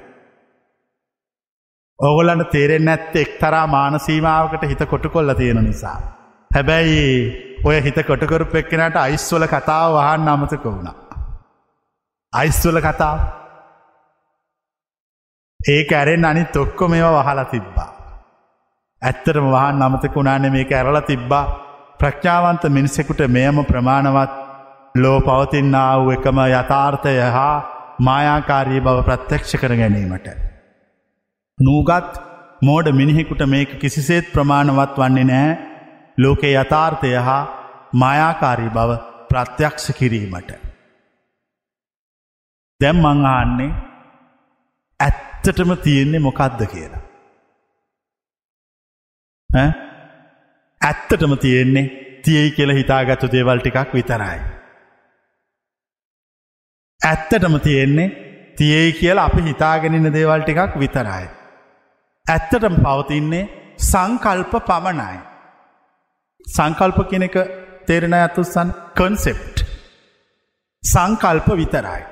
ඕගොල්ලන්ට තේරෙන් ඇත්ත එක්තරා මානසීමාවකට හිත කොටු කොල්ල තියෙන නිසා. හැබැයි ඔය හිත කොටකරු එක්කෙනට අයිස්වල කතාව වහන් අමතක වුණ. අයිස්වල කතාව ඒ ඇරෙන් අනි තොක්කො මේවා වහලා තිබ්බා. ඇත්තරම වහන් අමතකුණාන මේක ඇරල තිබ්බා ප්‍රඥාවන්ත මිනිසෙකුට මෙයම ප්‍රමාණවත් ලෝ පවතින්න වූ එකම යථාර්ථය හා මායාකාරී බව ප්‍රත්‍යක්ෂ කර ගැනීමට. නූගත් මෝඩ මිනිහෙකුට මේක කිසිසේත් ප්‍රමාණවත් වන්නේ නෑ ලෝකේ යථාර්ථය හා මායාකාරී බව ප්‍රත්‍යක්ෂ කිරීමට. දැම් මංආන්නේ ඇත්තටම තියෙන්නේ මොකක්ද කියලා. ඇත්තටම තියෙන්නේ තියයි කියල හිතාගත්තු දේවල් ටිකක් විතරයි. ඇත්තටම තියෙන්නේ තියයි කියලා අපි හිතාගෙනන්න දේවල් ටිකක් විතරයි. ඇත්තටම පවතින්නේ සංකල්ප පමණයි. සංකල්ප කෙනෙක තේරෙන ඇතුසන් කොන්සෙප්ට්. සංකල්ප විතරයි.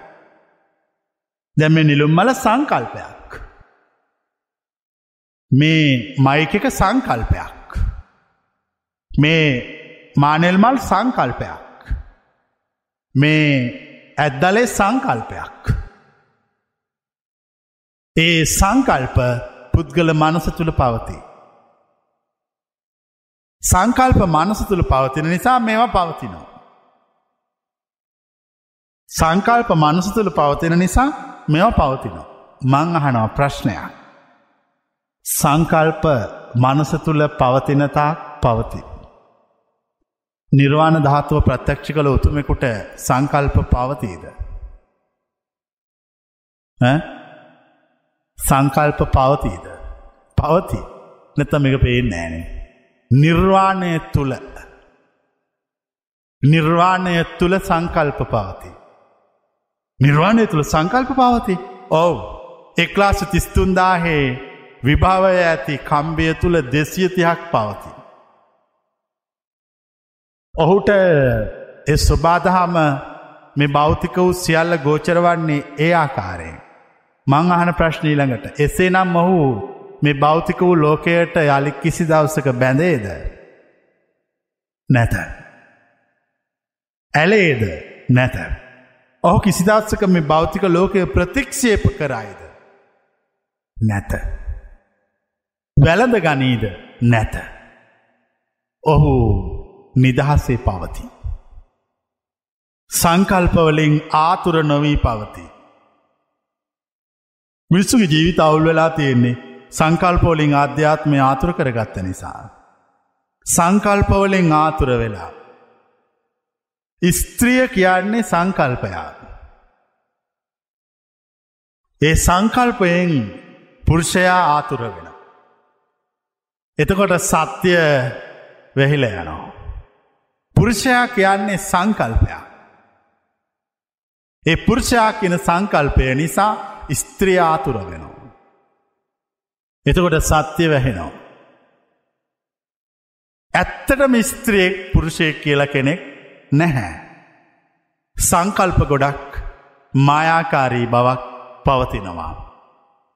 දැම නිලුම් මල සංකල්පයක්. මේ මයික එක සංකල්පයක්. මේ මානෙල්මල් සංකල්පයක්. මේ ඇද්දලේ සංකල්පයක්. ඒ සංකල්ප පුද්ගල මනස තුළ පවති. සංකල්ප මනස තුළ පවතින නිසා මේවා පවතිනවා. සංකල්ප මනස තුළ පවතින නිසා මෙවා පවතිනවා. මං අහනව ප්‍රශ්නයක්. සංකල්ප මනස තුළ පවතිනතා පවති. නිර්වාණ ධාතුව ප්‍රත්‍යක්ෂ කළ උතුමෙකුට සංකල්ප පවතීද. සංකල්ප පවතීද. පවති නැතම එක පේෙන් නෑනේ. නිර්වාණය තුළ නිර්වාණය තුළ සංකල්ප පවති. නිර්වාණය තුළ සංකල්ප පවති. ඔවු එක්ලාස තිස්තුන්දාහේ විභාවය ඇති කම්බය තුළ දෙසිය තිහක් පවති. ඔහුට එ ස්වබාදහම මේ භෞතික වූ සියල්ල ගෝචර වන්නේ ඒ ආකාරයෙන්. මං අහන ප්‍රශ්නීළඟට එසේ නම් ඔහු මේ භෞතික වූ ලෝකයට යළි කිසි දවසක බැඳේද. නැත. ඇලේද නැත. ඔහු කිසිදස්සක මේ භෞතික ලෝකය ප්‍රතික්ෂේප කරයිද. නැත. වැළඳ ගනීද නැත. ඔහු නිදහසේ පවති. සංකල්පවලින් ආතුර නොවී පවති. මිනිස්සුගේ ජීවිත අවුල් වෙලා තියෙන්නේ සංකල්පවලින් අධ්‍යාත්මය ආතුර කරගත්ත නිසා. සංකල්පවලින් ආතුර වෙලා. ස්ත්‍රිය කියන්නේ සංකල්පයා. ඒ සංකල්පයෙන් පුරුෂයා ආතුර වෙන. එතකොට සත්‍යය වෙහිල යනවා. පුරුෂයා කියන්නේ සංකල්පයක්. ඒ පුරුෂයා කියන සංකල්පය නිසා ස්ත්‍රිය ආතුර වෙනවා. එතකොට සත්‍යය වැහෙනවා. ඇත්තටම ස්ත්‍රියෙක් පුරුෂයෙක් කියල කෙනෙක් නැහැ. සංකල්ප ගොඩක් මායාකාරී බවක් පවතිනවා.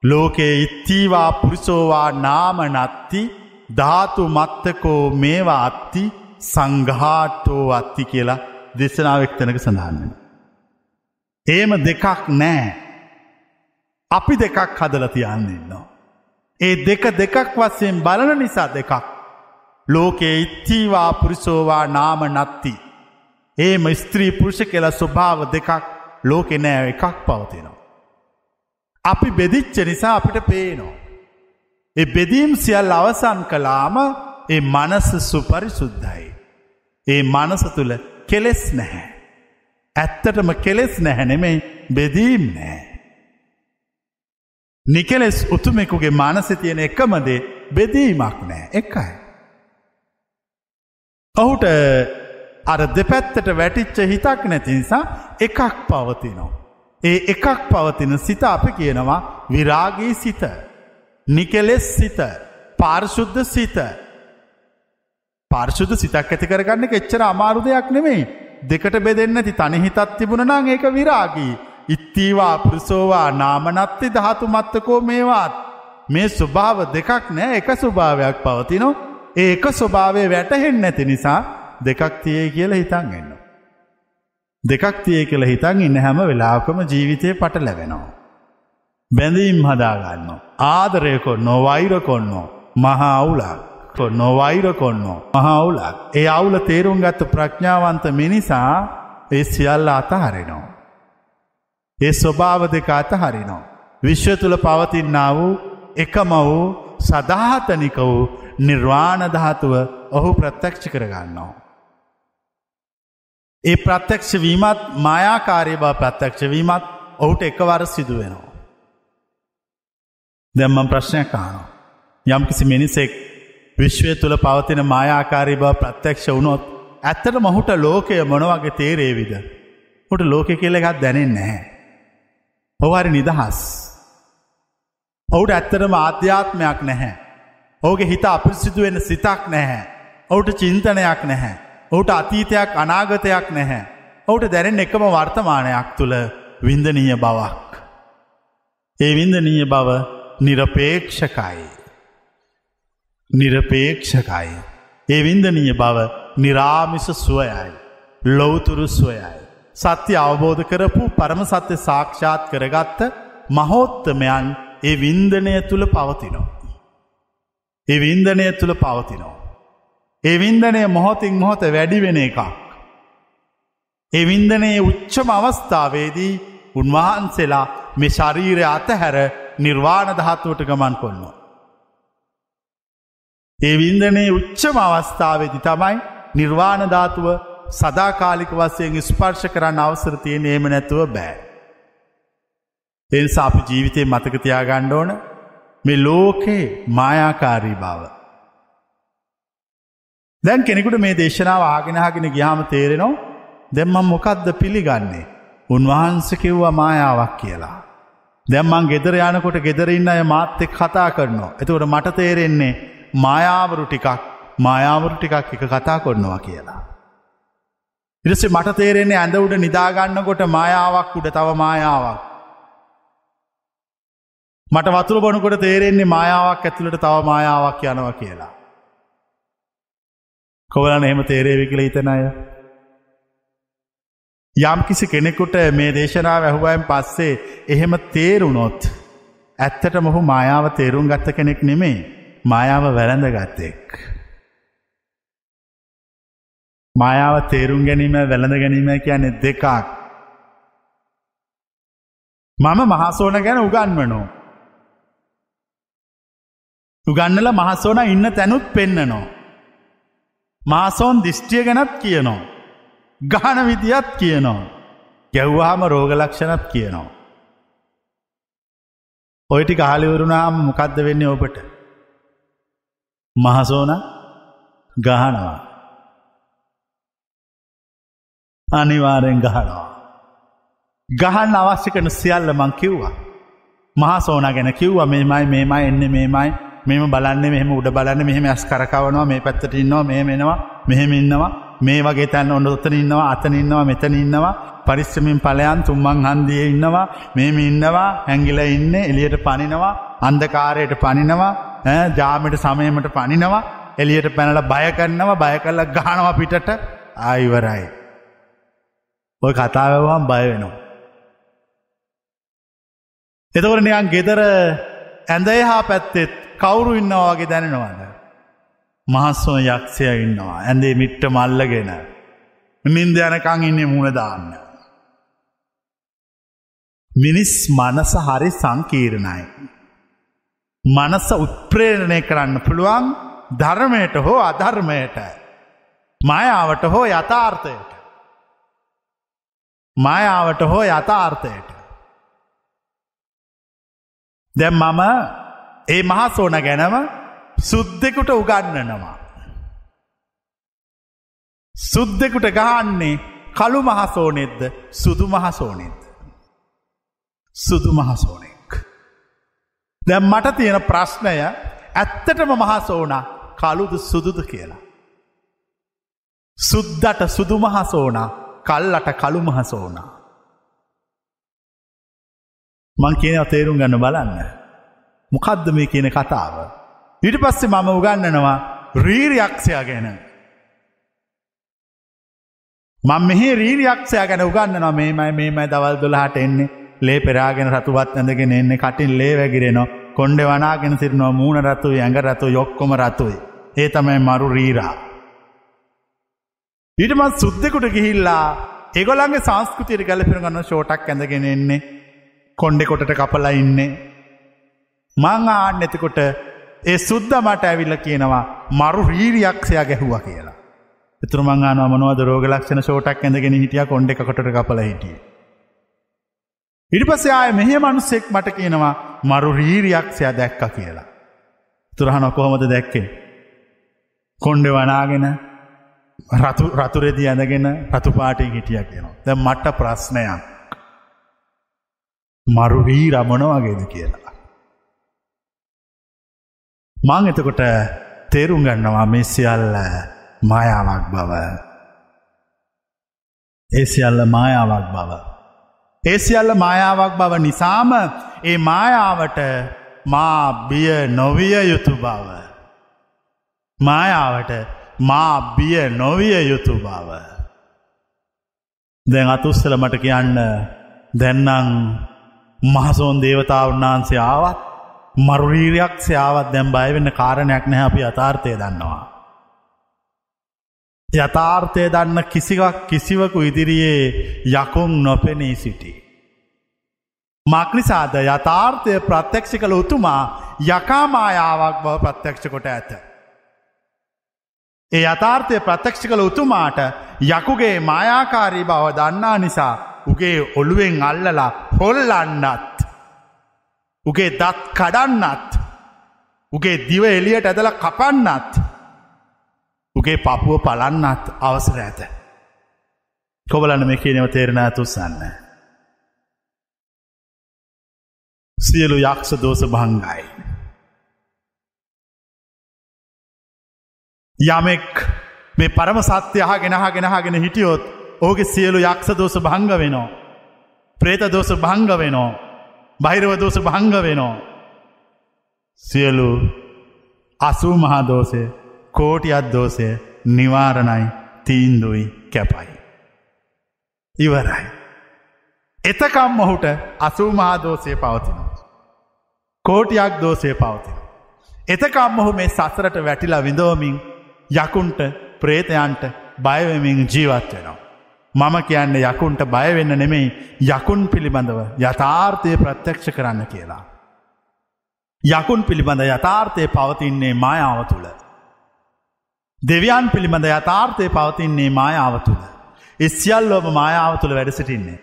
ලෝකයේ ඉත්තීවා පුරිසෝවා නාම නත්ති ධාතු මත්තකෝ මේවා අත්ති සංඝාටෝ අත්ති කියලා දෙශනාවක්තනක සඳහන්න්න. ඒම දෙකක් නෑ. අපි දෙකක් හදල තියන්නන්නවා. ඒ දෙක දෙකක් වස්සයෙන් බලන නිසා දෙකක්. ලෝකයේ ඉත්තීවා පුරිසෝවා නාම නත්ති. ඒම ස්ත්‍රී පුරුෂ කියලා ස්වභාව දෙකක් ලෝකෙ නෑ එකක් පවතිනවා. අපි බෙදිච්ච නිසා අපිට පේනවා. ඒ බෙදීම් සියල් අවසන් කලාම ඒ මනස සුපරිසුද්ධයි. ඒ මනස තුළ කෙලෙස් නැහැ. ඇත්තටම කෙලෙස් නැහැනෙමේ බෙදීම් නෑ. නිකෙලෙස් උතුමෙකුගේ මානස තියෙන එකමදේ බෙදීමක් නෑ එකයි. ඔහුට අර දෙපැත්තට වැටිච්ච හිතක් නැති නිසා එකක් පවතිනවා. ඒ එකක් පවතින සිත අප කියනවා විරාගී සිත. නිකෙලෙස් සිත පාර්ශුද්ධ සිත. පාර්ශුද්ධ සිතක් ඇති කරගන්න එච්චර අමාරු දෙයක් නෙමේ දෙකට බෙදෙන්න ති තනි හිතත් තිබුණනං ඒක විරාගී. ඉත්තීවා පුරුසෝවා නාමනත්ති ධාතු මත්තකෝ මේවාත්. මේ ස්වභාව දෙකක් නෑ එක ස්වභාවයක් පවතිනො ඒ එක ස්වභාවය වැටහෙන් නැති නිසා දෙකක් තියේ කියල හිතන් එන්න. දෙකක් තිය කියල හිතන් ඉන්න හැම වෙලාකම ජීවිතය පට ලැබෙනවා. බැඳීම් හදාගන්න. ආදරය කොන්නෝ වෛර කොන්නෝ මහා අවුලක් නොවෛර කොන්නෝ මහාවුලක් ඒ අවුල තේරුම් ගත්ත ප්‍රඥාවන්ත මිනිසා ඒ සියල්ල අතහරිනෝ. ඒ ස්වභාව දෙක අතහරිනෝ. විශ්ව තුළ පවතින්නා වූ එකම වූ සදාහතනික වූ නිර්වාණධාතුව ඔහු ප්‍රත්‍යක්ෂ කරගන්නවා. ඒ ප්‍රත්‍යක්ෂ වීමත් මායාකාරය බව ප්‍රත්‍යක්ෂ වීමත් ඔහුට එකවර සිදුවෙනවා. දැම්මම් ප්‍රශ්නයක් කානවා. යම්කිසි මිනිසෙක් විශ්වය තුළ පවතින මායාකාරී බව ප්‍රත්‍යක්ෂ වුණොත් ඇත්තට මොහුට ලෝකය මොනවගේ තේරේවිද. හුට ලෝකෙ කියල එකත් දැනෙන් නැහැ. ඔහරි නිදහස්. ඔහුට ඇත්තටම ආධ්‍යාත්මයක් නැහැ. ඕගේ හිත අපිසිදුවෙන සිතක් නැහැ. ඔහුට චින්තනයක් නැහැ. ඔහුට අතීතයක් අනාගතයක් නැහැ. ඔහුට දැනෙන් එකම වර්තමානයක් තුළ වින්දනීය බවක්. ඒ වින්දනීය බව නිරපේක්ෂකයි. නිරපේක්ෂකයි. ඒ වින්දනීය බව නිරාමිස සුවයයි. ලොවතුරු සුවයයි. සත්‍ය අවබෝධ කරපු පරම සත්‍ය සාක්ෂාත් කරගත්ත මහෝත්තමයන් ඒ වින්දනය තුළ පවතිනෝ. ඒ වින්දනය තුළ පවතිනෝ. ඒ වින්දනය මොහොතින් මොහොත වැඩිවෙන එකක්. ඒ වින්දනයේ උච්චම අවස්ථාවේදී උන්වහන්සේලා මේ ශරීරය අතහැර නිර්වාණ දහත්තුවට ගමන් කොන්නවා. ඒ වින්දනයේ උච්චම අවස්ථාවේදි තමයි නිර්වාණධාතුව සදාකාලික වසයෙන් ස්පර්ශ කරන්න අවසර තියෙන ඒම නැතුව බෑ. එනිසා අපි ජීවිතය මතක තියාගණ්ඩ ඕන මේ ලෝකේ මායාකාරී බව. දැන් කෙනෙකුට මේ දේශනාව ආගෙනහගෙන ගියාම තේරෙනවා දෙම්මම් මොකක්ද පිළිගන්නේ. උන්වහන්ස කිව්වා මායාවක් කියලා. දැම්මන් ගෙදර යනකොට ගෙදරඉන්න අය මාත් එක් කතා කරනවා. එතකොට මට තේරෙන්නේ මායාවරු ටිකක් මායාවරු ටිකක් එක කතා කොන්නවා කියලා. ඉරසේ මට තේරෙන්නේ ඇඳ උඩ නිදාගන්නකොට මායාවක් උඩ තව මායාවක්. මට වතුර බොනකොට තේරෙන්නේ මායාවක් ඇතුළට තව මායාවක් යනවා කියලා. කොවලන එහෙම තේරේවි කියල හිතන අය. යම් කිසි කෙනෙකුට මේ දේශනාව ඇහුවයන් පස්සේ එහෙම තේරුණොත් ඇත්තට මොහු මායාව තේරුම් ගත්ත කෙනෙක් නෙමේ මායාව වැළඳ ගත්තෙක්. මායාව තේරුම් ගැනීම වැළඳ ගැනීම කියන්නේ දෙකක්. මම මහසෝන ගැන උගන්වනෝ. උගන්නල මහසෝන ඉන්න තැනුත් පෙන්නනවා. මාසෝන් දිිෂ්ටිය ගැනත් කියනවා. ගහන විදිත් කියනවා. ගැව්වාම රෝගලක්ෂණත් කියනවා. ඔයිටි කාලිවරුණාම් මොකක්ද වෙන්නේ ඔබට. මහසෝන ගහනවා. අනිවාරෙන් ගහනවා. ගහන්න අවශ්‍ය කන සියල්ල මං කිව්වා. මහසෝන ගැන කිව්ව මේමයි මේමයි එන්න මේමයි මෙම බලන්න මෙහම උඩ බලන්න මෙහම ඇස් කරකවනවා මේ පැත්තට ඉන්නවා මේ මෙනවා මෙහෙම ඉන්නවා මේ වගේ තැන්න ඔන්න ඔත්තන ඉන්නවා අතන ඉන්නවා මෙතන ඉන්නවා පරිස්සමින් පලයන් තුම්මං හන්දිය ඉන්නවා මේම ඉන්නවා හැංගිල ඉන්න එලියට පනිනවා අන්දකාරයට පනිනවා ජාමට සමයමට පනිනවා එලියට පැනල බය කරන්නවා බය කරල ගානවා පිටට ආයිවරයි. ඔය කතාවවාම් බය වෙනවා. එතකොට නියන් ගෙදර ඇඳය හා පැත්තෙත් කවුරු ඉන්නවාගේ දැනෙනවාද. මහස්සෝ යක්ෂය ඉන්නවා. ඇඳේ මිට්ට මල්ලගෙන නින්ද යනකං ඉන්නේ මුණ දාන්න. මිනිස් මනස හරි සංකීරණයි. මනස උත්ප්‍රේණය කරන්න පුළුවන් ධර්මයට හෝ අධර්මයට. මයාවට හෝ යථාර්ථයට. මයාවට හෝ යථාර්ථයට. දැම් මම ඒ මහසෝන ගැනම සුද්දෙකුට උගන්නනවා. සුද්දෙකුට ගහන්නේ කළු මහසෝනෙද්ද සුදු මහසෝනෙද්ද. සුදු මහසෝනෙක්. දැම් මට තියෙන ප්‍රශ්නය ඇත්තටම මහසෝන කළුද සුදුද කියලා. සුද්දට සුදු මහසෝන කල්ලට කළු මහසෝන. මං කියන තේරුම් ගන්න බලන්න. මොකද්ද මේ කියන කතාව. ඊට පස්සේ මම උගන්නනවා රීරියක්ෂයා ගැන. මං මෙහි රීරියක්ෂයා ගැන උගන්නනවා මේමයි මේමයි දවල් දොළහට එන්නේ. ලේ පෙරාගෙන රතුවත් ඇඳගෙන එන්නේ. කටින් ලේ වැගිරෙනවා කොන්්ඩ වනාගෙන සිරනවා මූුණ රතුයි ඇඟ රතු යොක්කොම රතුයි. ඒ තමයි මරු රීරා. ඊටමත් සුද්දෙකුට ගිහිල්ලා ඒගොලන්ගේ සංස්කෘතියට ගැලපිර ගන්න ෂෝටක් ඇඳගෙන එන්නේ. කොන්්ඩෙ කොටට කපලා ඉන්නේ. මං ආන්න එතකොට ඒ සුද්ද මට ඇවිල්ල කියනවා මරු රීරියක්ෂයා ගැහුව කියලා. එතුර මංගාන මනවද රෝග ලක්ෂණ ෂෝටක් ඇඳගෙන හිටිය කොන්ඩ කොට කපල හිටිය. ඉඩි පස්සේ ආය මෙහ මනුස්සෙක් මට කියනවා මරු රීරියක්ෂයා දැක්ක කියලා. තුරහන කොහොමද දැක්කේ. කොන්්ඩ වනාගෙන රතු රතුරෙදි ඇඳගෙන රතුපාටි හිටිය කියනවා. දැ මට්ට ප්‍රශ්නයක්. මරු වී රමණවාගේද කියලා. මං එතකොට තේරුම් ගන්නවා මේ සියල්ල මායාවක් බව. ඒ සියල්ල මායාවක් බව. ඒ සියල්ල මායාවක් බව නිසාම ඒ මායාවට මා බිය නොවිය යුතු බව. මායාවට මා බිය නොවිය යුතු බව. දැන් අතුස්සල මට කියන්න දැන්නම් මහසෝන් දේවතාව උන්නාන්සේ ආවත් මරුරීරයක් සයාවත් දැම් බයවෙන්න කාරණයක් නැහැ අපි අතාර්ථය දන්නවා. යථාර්ථය දන්න කිසිවක් කිසිවකු ඉදිරියේ යකුම් නොපෙනී සිටි. මක්නිසාද යථාර්ථය ප්‍රත්‍යක්ෂ කළ උතුමා යකාමායාවක් බව ප්‍රත්‍යක්ෂ කොට ඇත. ඒ යථාර්ථය ප්‍රත්‍යක්ෂ කළ උතුමාට යකුගේ මායාකාරී බව දන්නා නිසා උගේ ඔළුවෙන් අල්ලලා හොල්ලන්නත් උගේ දත් කඩන්නත් උගේ දිව එලියට ඇදල කපන්නත් උගේ පපුුව පලන්නත් අවසර ඇත. කොබලන්න මේ කියනව තේරණ තුසන්න. සියලු යක්ෂ දෝස භංගයි. යමෙක් මේ පරම සත්‍ය අහ ගෙනහ ගෙනහගෙන හිටියොත් ඕගේ සියලු යක්ෂ දෝස භංග වෙනවා. ප්‍රේත දෝස භංග වෙනෝ. බහිරව දෝස භංග වෙනෝ. සියලු අසූ මහාදෝසය කෝටියත් දෝසය නිවාරණයි තීන්දුයි කැපයි. ඉවරයි. එතකම් ඔහුට අසූ මහාදෝසය පවතිනවා. කෝටියක් දෝසය පවතින. එතකම් ඔහු මේ සසරට වැටිලා විඳෝමින් යකුන්ට ප්‍රේතයන්ට බයවමින් ජීවත් වෙනවා. මම කියන්නේ යකුන්ට බයවෙන්න නෙමෙයි යකුන් පිළිබඳව යථාර්ථය ප්‍රත්‍යක්ෂ කරන්න කියලා. යකුන් පිළිබඳ යථාර්ථය පවතින්නේ මායාව තුළ. දෙවියන් පිළිබඳ යථාර්ථය පවතින්නේ මායාව තුළ. ඉස්සියල්ලෝම මායාව තුළ වැඩ සිටින්නේ.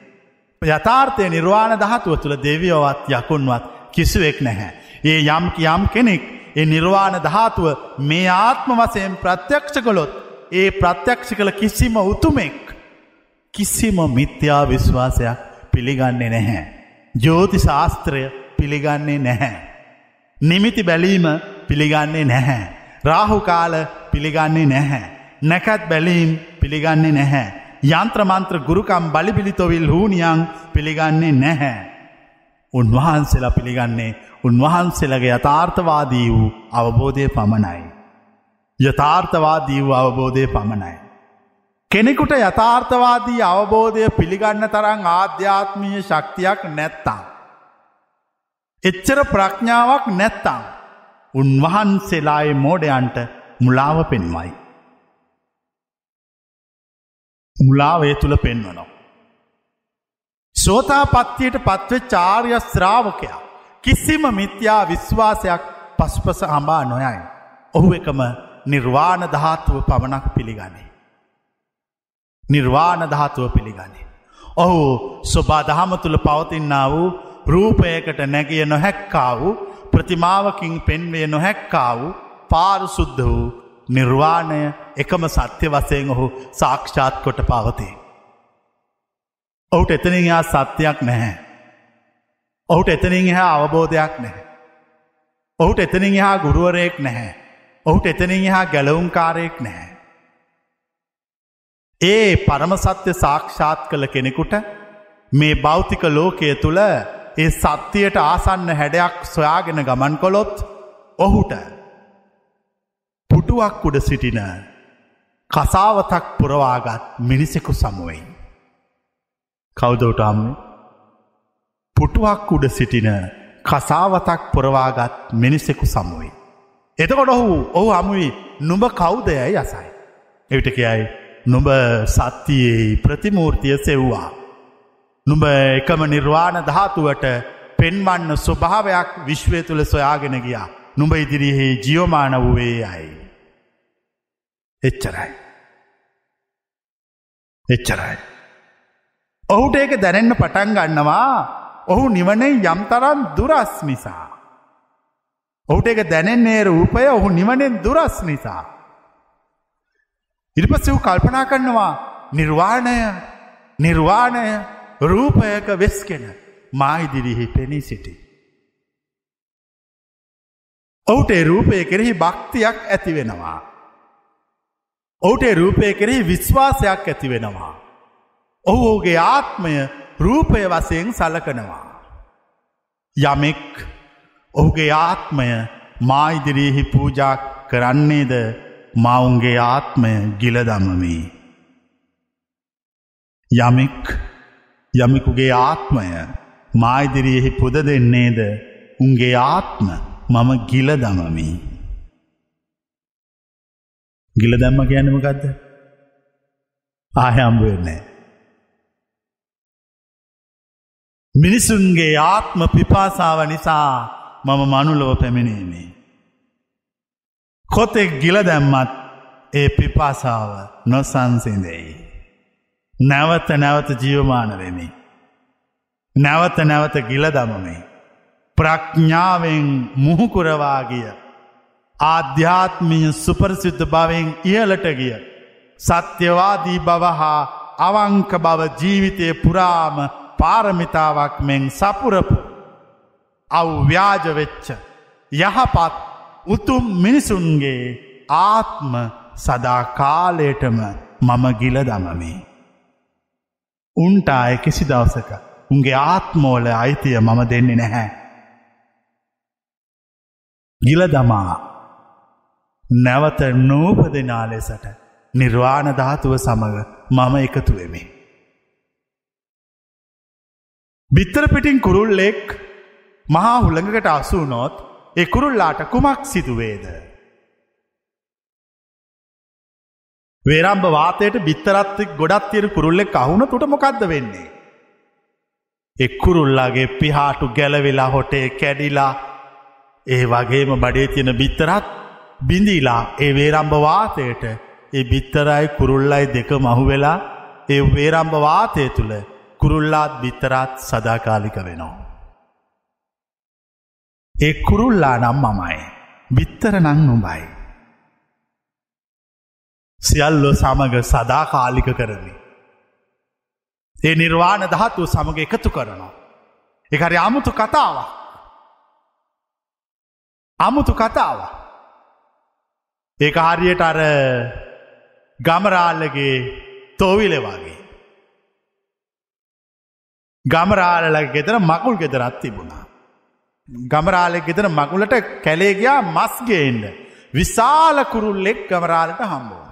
යථාර්ථය නිර්වාණ දහතුව තුළ දෙවියෝවත් යකුන්වත් කිසිවෙක් නැහැ. ඒ යම් යම් කෙනෙක් ඒ නිර්වාණ ධාතුව මේ ආත්ම වසයෙන් ප්‍රත්‍යක්ෂ කොළොත් ඒ ප්‍රත්‍යක්ෂ කළ කිසිම උතුමෙක් කිසිම මිත්‍යා විශ්වාසයක් පිළිගන්නේ නැහැ. ජෝති ශාස්ත්‍රය පිළිගන්නේ නැහැ. නිමිති බැලීම පිළිගන්නේ නැහැ. රාහුකාල පිළිගන්නේ නැහැ. නැකත් බැලීම් පිළිගන්නේ නැහැ. යන්ත්‍රමන්ත්‍ර ගුරුකම් බලිබිලිතොවිල් හූනියන් පිළිගන්නේ නැහැ. උන්වහන්සේලා පිළිගන්නේ උන්වහන්සේලගේ යථාර්ථවාදී වූ අවබෝධය පමණයි. යථාර්ථවාදී වූ අවබෝධය පමණයි. කෙනෙකුට යථාර්ථවාදී අවබෝධය පිළිගන්න තරං ආධ්‍යාත්මීය ශක්තියක් නැත්තං. එච්චර ප්‍රඥාවක් නැත්තං. උන්වහන්සේලායේ මෝඩයන්ට මුලාව පෙන්වයි. මුලාවේ තුළ පෙන්වනවා. සෝතා පත්තියට පත්වෙ චාර්ය ශ්‍රාවකයා කිසිම මිත්‍යා විශ්වාසයක් පස්පස හඹා නොයයි. ඔහු එකම නිර්වාණ ධාතුව පමණක් පිළිගන්නේ. නිර්වාණ ධාතුව පිළිගන්නේ. ඔහු ස්වබා දහම තුළ පවතින්නා වූ රූපයකට නැගිය නොහැක්කා වූ ප්‍රතිමාවකින් පෙන්වේ නොහැක්කා වූ පාරසුද්ධ වූ නිර්වාණය එකම සත්‍ය වසයෙන් ඔහු සාක්ෂාත් කොට පවතේ. ඔහුට එතනින් යා සත්‍යයක් නැහැ. ඔහුට එතනින් එහා අවබෝධයක් නැහැ. ඔහුට එතනින් එහා ගුරුවරයෙක් නැහැ. ඔහුට එතනින් එහා ගැලවුම්කාරයෙක් නැහැ. ඒ පරමසත්‍ය සාක්ෂාත් කළ කෙනෙකුට මේ භෞතික ලෝකය තුළ ඒ සත්‍යයට ආසන්න හැඩයක් සොයාගෙන ගමන් කොළොත් ඔහුට පුටුවක් උඩ සිටින කසාවතක් පුරවාගත් මිනිසෙකු සමුවයි. කවදෝටම් පුටුවක් උඩ සිටින කසාවතක් පුරවාගත් මිනිසෙකු සමුවයි. එතකොට ඔහු ඔහු හමුවී නුඹ කෞදයයි අසයි. එවිට කියයි නුඹ සත්තියේ ප්‍රතිමූර්තිය සෙව්වා. නුඹ එකම නිර්වාණ ධාතුවට පෙන්වන්න ස්වභාවයක් විශ්වය තුළ සොයාගෙන ගියා. නුඹ ඉදිරියෙහි ජියෝමාන වූවේ යයි. එච්චරයි. එච්චරයි. ඔහුට ඒක දැනෙන්න පටන් ගන්නවා ඔහු නිවනේ යම්තරන් දුරස් නිසා. ඔහුට එක දැනෙන්නේ රූපය ඔහු නිවනෙන් දුරස් නිසා. ඉරිපස්ස වූ කල්පනා කරනවා නිර්වාණය නිර්වාණය රූපයක වෙස්කෙන මායිදිරිහි පෙනී සිටි. ඔහුට රූපය කෙරෙහි භක්තියක් ඇති වෙනවා. ඔහුට රූපය කෙරෙහි විශ්වාසයක් ඇති වෙනවා. ඔහු ඔහුගේ ආත්මය රූපය වසයෙන් සලකනවා. යමෙක් ඔහුගේ ආත්මය මායිදිරියෙහි පූජා කරන්නේද මවුන්ගේ ආත්මය ගිල දමමී. යමෙක් යමිකුගේ ආත්මය මායිදිරියෙහි පුද දෙන්නේද උන්ගේ ආත්ම මම ගිල දමමි. ගිල දැම්ම ගැනමගත්ද ආයම්බවෙන්නේ. මිනිසුන්ගේ ආත්ම පිපාසාව නිසා මම මනුලොව පැමිණීමේ. කොතෙක් ගිල දැම්මත් ඒ පිපාසාව නොසන්සිදෙයි. නැවත නැවත ජියවමාන වෙමි. නැවත නැවත ගිල දමමේ. ප්‍රඥාවෙන් මුහුකුරවාගිය. ආධ්‍යාත්මීය සුපරසිද්ධ භවෙන් ඉහලට ගිය. සත්‍යවාදී බව හා අවංක බව ජීවිතය පුරාම පාරමිතාවක් මෙන් සපුරපු. අව්‍යාජවෙච්ච යහපත් උතුම් මිනිසුන්ගේ ආත්ම සදාකාලයටම මම ගිල දමමේ. උන්ට අය කිසි දවසක උන්ගේ ආත්මෝල අයිතිය මම දෙන්නේ නැහැ. ගිල දමා නැවත නූපදනා ලෙසට නිර්වාණ ධාතුව සමඟ මම එකතුවෙමි. බිත්තර පිටින් කුරුල්ලෙක් මහා හුළඟකට අසූනොත් ඒ කුරුල්ලාට කුමක් සිදුවේද. වේරම්භ වාතයට බිත්තරත්ෙක් ගොඩත් තියෙන කුරුල්ලෙක් අහුන තුට මොකක්ද වෙන්නේ. එක්කුරුල්ලාගේ පිහාටු ගැලවෙලා හොටේ කැඩිලා ඒ වගේම බඩේ තියෙන බිත්තරත් බිඳීලා ඒ වේරම්භ වාතයට ඒ බිත්තරයි කුරුල්ලයි දෙක මහුවෙලා ඒ වේරම්භ වාතය තුළ කුරුල්ලාත් බිත්තරත් සදාකාලික වෙනවා. ඒ කුරුල්ලා නම් මමයි බිත්තර නං නුබයි. සියල්ලො සමග සදාකාලික කරමි. ඒ නිර්වාණ දහත්තු සමඟ එකතු කරනවා. එකරි අමුතු කතාව. අමුතු කතාව. ඒක හරියට අර ගමරාල්ලගේ තෝවිලෙවාගේ. ගමරාලලගේ ගෙතර මකුල් ගෙදරත් තිබුණා. ගමරාලෙක් ගෙතර මකුලට කැලේගයා මස්ගේන්ඩ විශාල කුරුල්ලෙක් ගමරාලට හම්බුවන.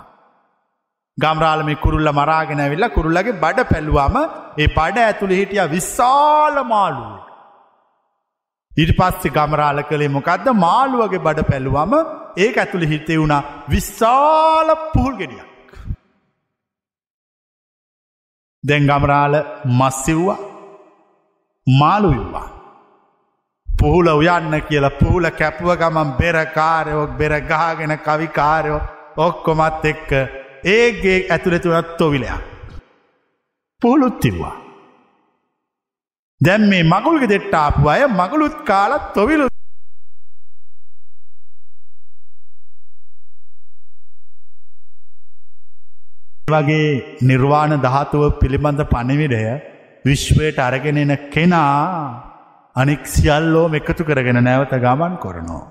ගම්රාල මේ කුරුල්ල මරාගෙන ඇවිල්ල කුරුල්ලගේ බඩ පැල්ලුවම ඒ පඩ ඇතුළි හිටිය විශාල මාළුව. ඉට පස්සෙ ගමරාල කළේ මොකක්ද මාළුවගේ බඩ පැල්ලුවම ඒ ඇතුළි හිතේ වුණා විශාල පුහුල් ගෙඩියක්. දැන් ගමරාල මස්සිව්වා මාළුවිවා. පුහුල උයන්න කියලා පුහුල කැපුව ගමන් බෙරකාරයෝක් බෙරගාගෙන කවිකාරයෝ ඔක්කොමත් එක්ක ඒගේ ඇතුළෙතුනත් තොවිලයක්. පුහුලුත් තිබවා. දැම් මේ මගුල්ග දෙට්ට ආපු අය මගුලුත් කාලත් තොවිලු වගේ නිර්වාණ ධාතුව පිළිබඳ පණවිඩය විශ්වයට අරගෙන එන කෙනා අනික් සියල්ලෝ එකතු කරගෙන නැවත ගමන් කොරනවා.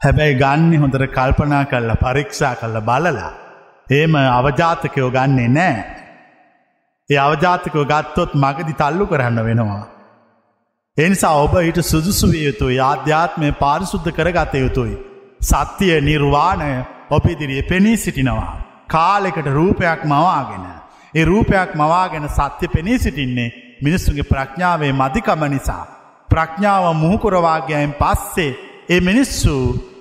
හැබැයි ගන්න හොඳට කල්පනා කල්ලා පරීක්ෂා කල්ල බලලා ඒම අවජාතකයෝ ගන්නේ නෑ. ඒ අවජාතකව ගත්තොත් මගදි තල්ලු කරන්න වෙනවා. එනිසා ඔබ ඊට සුදුසු විය යුතුයි ආධ්‍යාත්මය පාරිශුද්ධ කරගත යුතුයි. සත්‍යය නිර්වාණය ඔපිදිරිය පෙනී සිටිනවා. කාලෙකට රූපයක් මවාගෙන. ඒ රූපයක් මවාගෙන සත්‍ය පෙනී සිටින්නේ මිනිස්සුගේ ප්‍රඥාවේ මධිකම නිසා. ප්‍රඥාව මුහුකුරවාගයයින් පස්සේ ඒ මිනිස්සු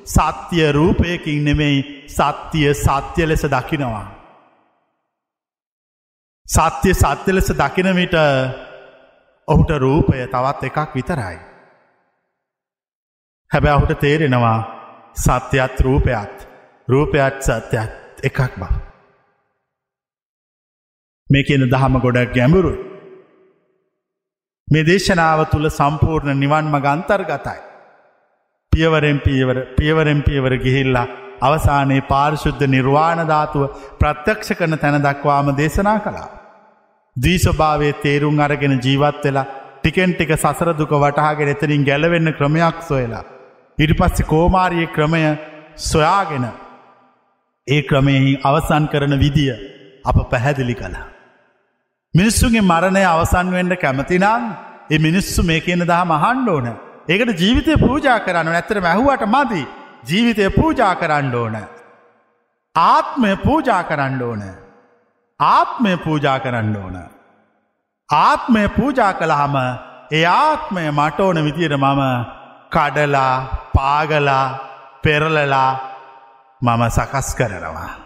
සත්‍යය රූපයකින් නෙමෙයි සත්‍යය සත්‍ය ලෙස දකිනවා. සත්‍ය සත්‍ය ලෙස දකිනවිට ඔහුට රූපය තවත් එකක් විතරයි. හැබැ ඔහුට තේරෙනවා සත්‍යයත් රූපයත් රූපයත් සත්‍යත් එකක් බා. මේ කියන දහම ගොඩක් ගැඹුරු. මේ දේශනාව තුළ සම්පූර්ණ නිවන් මග අන්තර්ගතයි. පියවරෙන් පියවර පියවරෙන් පියවර ගිහිල්ලා අවසානයේ පාරිශුද්ධ නිර්වාණධාතුව ප්‍රත්‍යක්ෂ කරන තැන දක්වාම දේශනා කළා. දීස්වභාවේ තේරුම් අරගෙන ජීවත් වෙලා ටිකෙන් ටික සසරදුක වටහාගෙන එතරින් ගැලවෙන්න ක්‍රමයක් සොයලා. ඉරි පස්සෙ කෝමාරිය ක්‍රමය සොයාගෙන ඒ ක්‍රමයෙහි අවසන් කරන විදිය අප පැහැදිලි කළා. මිනිස්සුගේ මරණය අවසන්වෙන්ඩ කැමතිනම් ඒ මිනිස්සු මේ කියන දහ මහන්ඩ ඕන ඒකට ජීවිතය පූජා කරන්න ඇතර මැහුවට මදි ජීවිතය පූජා කරන්න ඕන. ආත්මය පූජා කරන්න ඕන. ආත්මය පූජා කරන්න ඕන. ආත්මය පූජා කළහම ඒ ආත්මය මට ඕන විදියට මම කඩලා පාගලා පෙරලලා මම සකස් කරනවා.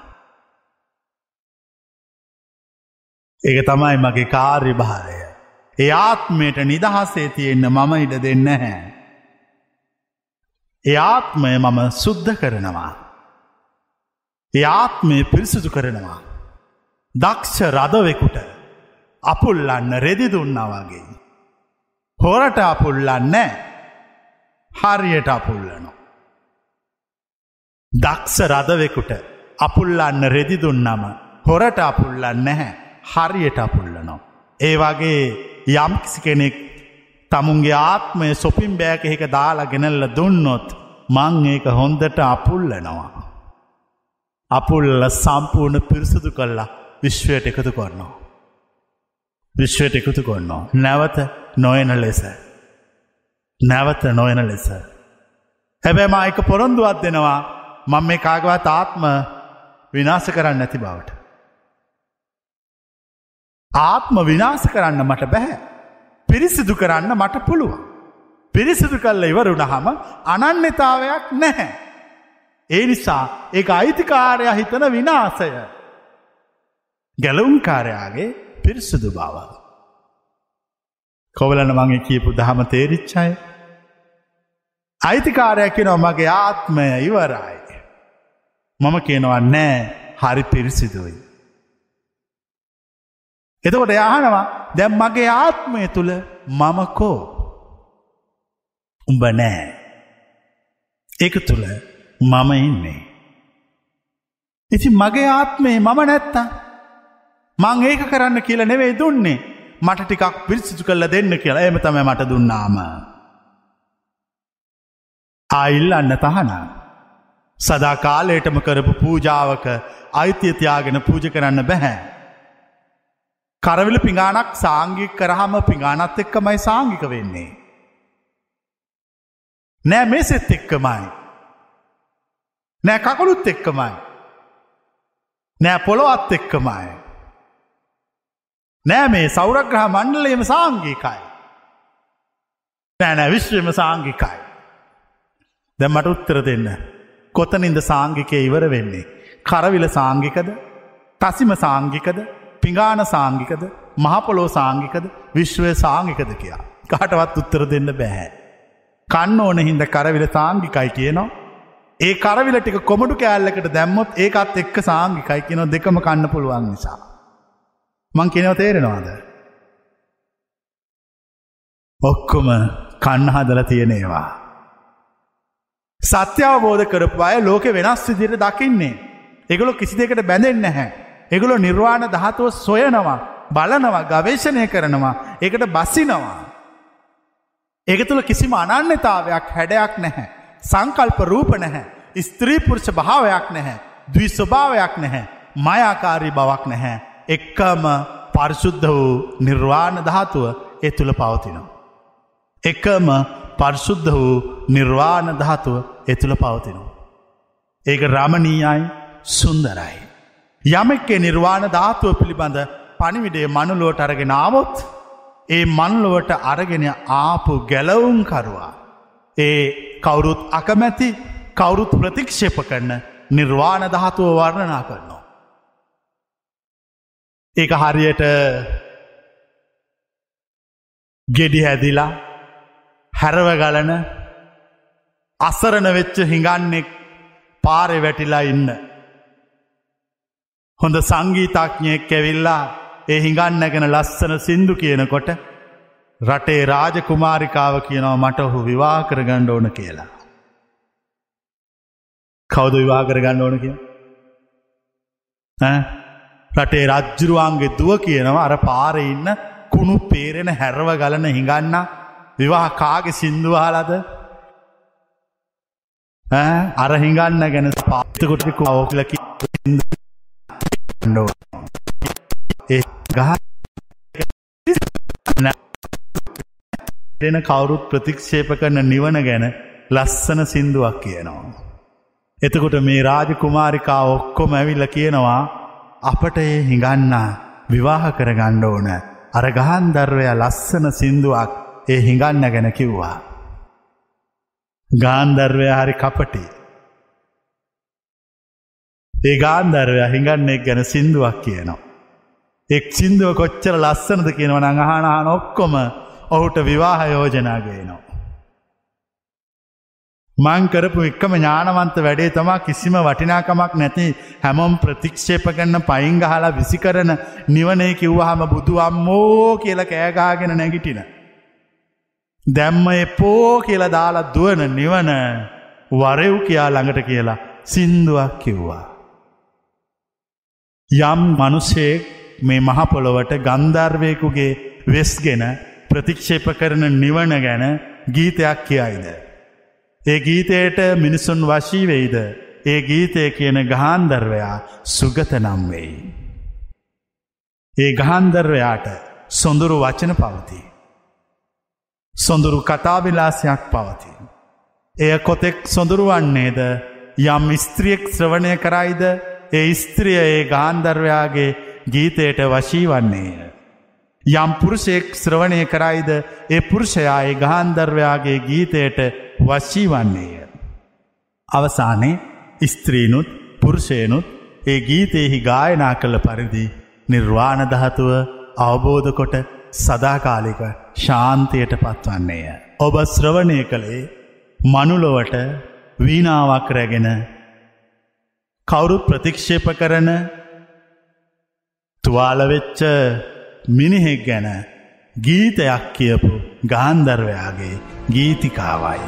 ඒක තමයි මගේ කාර්යභාරය. ඒ ආත්මයට නිදහසේ තියෙන්න මම ඉඩ දෙන්න හැ. ඒ ආත්මය මම සුද්ධ කරනවා. ඒ ආත්මය පිරිසිදු කරනවා. දක්ෂ රදවෙකුට අපුල්ලන්න රෙදි දුන්නා වගේ. හොරට අපුල්ලන්නේ හරියට අපුල්ලනවා. දක්ෂ රදවෙකුට අපුල්ලන්න රෙදි දුන්නම හොරට අපුල්ලන්න නැහැ හරියට අපුල්ලනවා. ඒ වගේ යම්කිසි කෙනෙක් තමුන්ගේ ආත්මය සොපින් බෑක එක දාලා ගෙනල්ල දුන්නොත් මං ඒක හොන්දට අපුල්ලනවා. අපුල්ල සම්පූර්ණ පිරිසුදු කල්ලා විශ්වයට එකතු කරනවා. විශ්වයට එකතු කොන්නවා. නැවත නොයන ලෙස. නැවත නොයන ලෙස. හැබැම එක පොරොන්දුවත් දෙනවා මං මේ කාගවත් ආත්ම විනාස කරන්න නැති බවට. ආත්ම විනාස කරන්න මට බැහැ. පිරිසිදු කරන්න මට පුළුවන්. පිරිසිදු කල්ල ඉවරුණහම අනන්‍යතාවයක් නැහැ. ඒ නිසා ඒ අයිතිකාරය හිතන විනාසය. ගැලවුම්කාරයාගේ පිරිසිදු බව. කොවලන මගේ කියපු දහම තේරිච්චයි. අයිතිකාරයකි නො මගේ ආත්මය ඉවරයි. මම කියනවා නෑ හරි පිරිසිදුවයි. එතකොට යහනවා දැම් මගේ ආත්මය තුළ මමකෝ උඹ නෑ ඒක තුළ මම ඉන්නේ. ඉති මගේ ආත්මේ මම නැත්තා මං ඒක කරන්න කියල නෙවෙයි දුන්නේ මට ටිකක් පිරිසිදු කල්ල දෙන්න කියලා එම තම මට දුන්නාම. ආයිල් අන්න තහනා. සදා කාලේටම කරපු පූජාවක අයිතියතියාගෙන පූජ කරන්න බැහැ. කරවිල පිඟානක් සාංගික කරහම පිඟානත් එක්කමයි සාංගික වෙන්නේ. නෑ මේ සෙත් එක්කමයි. නෑ කකුළුත් එක්කමයි. නෑ පොළොවත් එක්කමයි. නෑ මේ සෞරග්‍රහ මණ්ඩලයම සාංගිකයි. නෑනෑ විශ්වම සාංගිකයි. දැ මට උත්තර දෙන්න. කොතනින්ද සාංගිකය ඉවර වෙන්නේ. කරවිල සාංගිකද තසිම සාංගිකද පිඟාන සාංගිකද මහපොලෝ සාංගිකද විශ්වය සාංගිකද කියා. කාටවත් උත්තර දෙන්න බැහැ. කන්න ඕන හින්ද කරවිල සාංගිකයි කියනවා. ඒ කරවිල ටික කොමඩු කෑල්ලකට දැම්මොත් ඒකත් එක්ක සාංගිකයි කියන දෙකම කන්න පුළුවන් නිසා. මං කෙනව තේරෙනවාද. ඔක්කොම කන්න හදල තියෙනේවා. සත්‍ය අවබෝධ කරපු අය ලෝක වෙනස් විදිර දකින්නේ. එගොලො කිසි දෙකට බැඳෙන් නැහැ. එගොලො නිර්වාණ දහතුව සොයනවා බලනවා ගවේශණය කරනවා ඒකට බස්සිනවා. ඒක තුළ කිසිම අනන්‍යතාවයක් හැඩයක් නැහැ. සංකල්ප රූප නැහැ. ස්ත්‍රීපුරුෂ භාවයක් නැහැ. ද්වී ස්වභාවයක් නැහැ. මයාකාරී බවක් නැහැ. එක්කම පරිශුද්ධ වූ නිර්වාණ ධාතුව ඒ තුළ පවතිනවා. එකම පරිශුද්ධ වූ නිර්වාණ ධාතුව එතුළ පවතිනවා. ඒක රමණීයයි සුන්දරයි. යමෙක්කේ නිර්වාණ ධාතුව පිළිබඳ පනිවිඩේ මනුලුවට අරගෙන ආවොත් ඒ මන්ලොවට අරගෙන ආපු ගැලවුම්කරවා. ඒ කවුරුත් අකමැති කවුරුත් ප්‍රතික්ෂේප කරන නිර්වාණ ධාතුව වර්ණනා කරනවා. ඒක හරියට ගෙඩි හැදිලා හැරව ගලන අසරණ වෙච්ච හිඟන්නෙක් පාරෙ වැටිලා ඉන්න. හොඳ සංගීතඥයෙක් ඇවිල්ලා ඒ හිඟන්න ගැන ලස්සන සින්දු කියනකොට රටේ රාජ කුමාරිකාව කියනවා මට ඔහු විවා කරගණ්ඩ ඕන කියලා. කවුද විවා කරගන්න ඕන කිය. රටේ රජ්ජුරුවන්ගේ දුව කියනවා අර පාර ඉන්න කුණු පේරෙන හැරව ගලන හිඟන්න විවාහ කාගෙ සින්දුවාලද අර හිඟන්න ගැන පාතකොටකු අවෝලකි ඒ ගහ දෙන කවුරුත් ප්‍රතික්ෂේප කරන නිවන ගැන ලස්සන සින්දුවක් කියනවා. එතකොට මේ රාජකුමාරිකා ඔක්කොම ඇවිල්ල කියනවා අපට ඒ හිඟන්නා විවාහ කරගණ්ඩ ඕන අර ගහන්දර්වය ලස්සන සින්දුවක් ඒ හිඟන්න ගැන කිව්වා. ගාන්දර්වය හරි කපටි. ඒ ගාන්දර්වය හිඟන්නෙක් ගැන සින්දුවක් කියනවා. එක් සිින්දුව කොච්චර ලස්සනද කියනව නඟහනාන ඔක්කොම ඔහුට විවාහ යෝජනාගේනවා. මංකරපු එක්කම ඥානවන්ත වැඩේ තමා කිසිම වටිනාකමක් නැති හැමොම් ප්‍රතික්ෂේප කරන්න පයිංගහලා විසි කරන නිවනේ කිව්වහම බුදු අම්මෝ කියල කෑගාගෙන නැගිටින. දැම්ම එපෝ කියලා දාලා දුවන නිවන වරෙව් කියා ළඟට කියලා සින්දුවක් කිව්වා. යම් මනුස්සයෙක් මේ මහපොළොවට ගන්ධර්වයකුගේ වෙස්ගෙන ප්‍රතික්ෂේප කරන නිවන ගැන ගීතයක් කියයිද. ඒ ගීතයට මිනිසුන් වශීවෙයිද ඒ ගීතය කියන ගහන්දර්වයා සුගත නම් වෙයි. ඒ ගහන්දර්වයාට සොඳුරු වචන පවති. සොඳුරු කතාවිලාසයක් පවති. එය කොතෙක් සොඳුරුවන්නේද යම් ස්ත්‍රියෙක් ශ්‍රවණය කරයිද ඒ ස්ත්‍රිය ඒ ගාන්දර්වයාගේ ගීතයට වශී වන්නේය. යම් පුරුෂයෙක් ශ්‍රවණය කරයිද ඒ පුරුෂයා ඒ ගහන්දර්වයාගේ ගීතයට වශී වන්නේය. අවසානයේ ස්ත්‍රීනුත් පුරුෂයනුත් ඒ ගීතයෙහි ගායනා කළ පරිදි නිර්වාණදහතුව අවබෝධ කොට සදාකාලික ශාන්තයට පත්වන්නේය. ඔබ ශ්‍රවණය කළේ මනුලොවට වීනාවක් රැගෙන කවුරුත් ප්‍රතික්ෂේප කරන තුවාලවෙච්ච මිනිහෙක් ගැන ගීතයක් කියපු ගාන්දර්වයාගේ ගීතිකාවයි.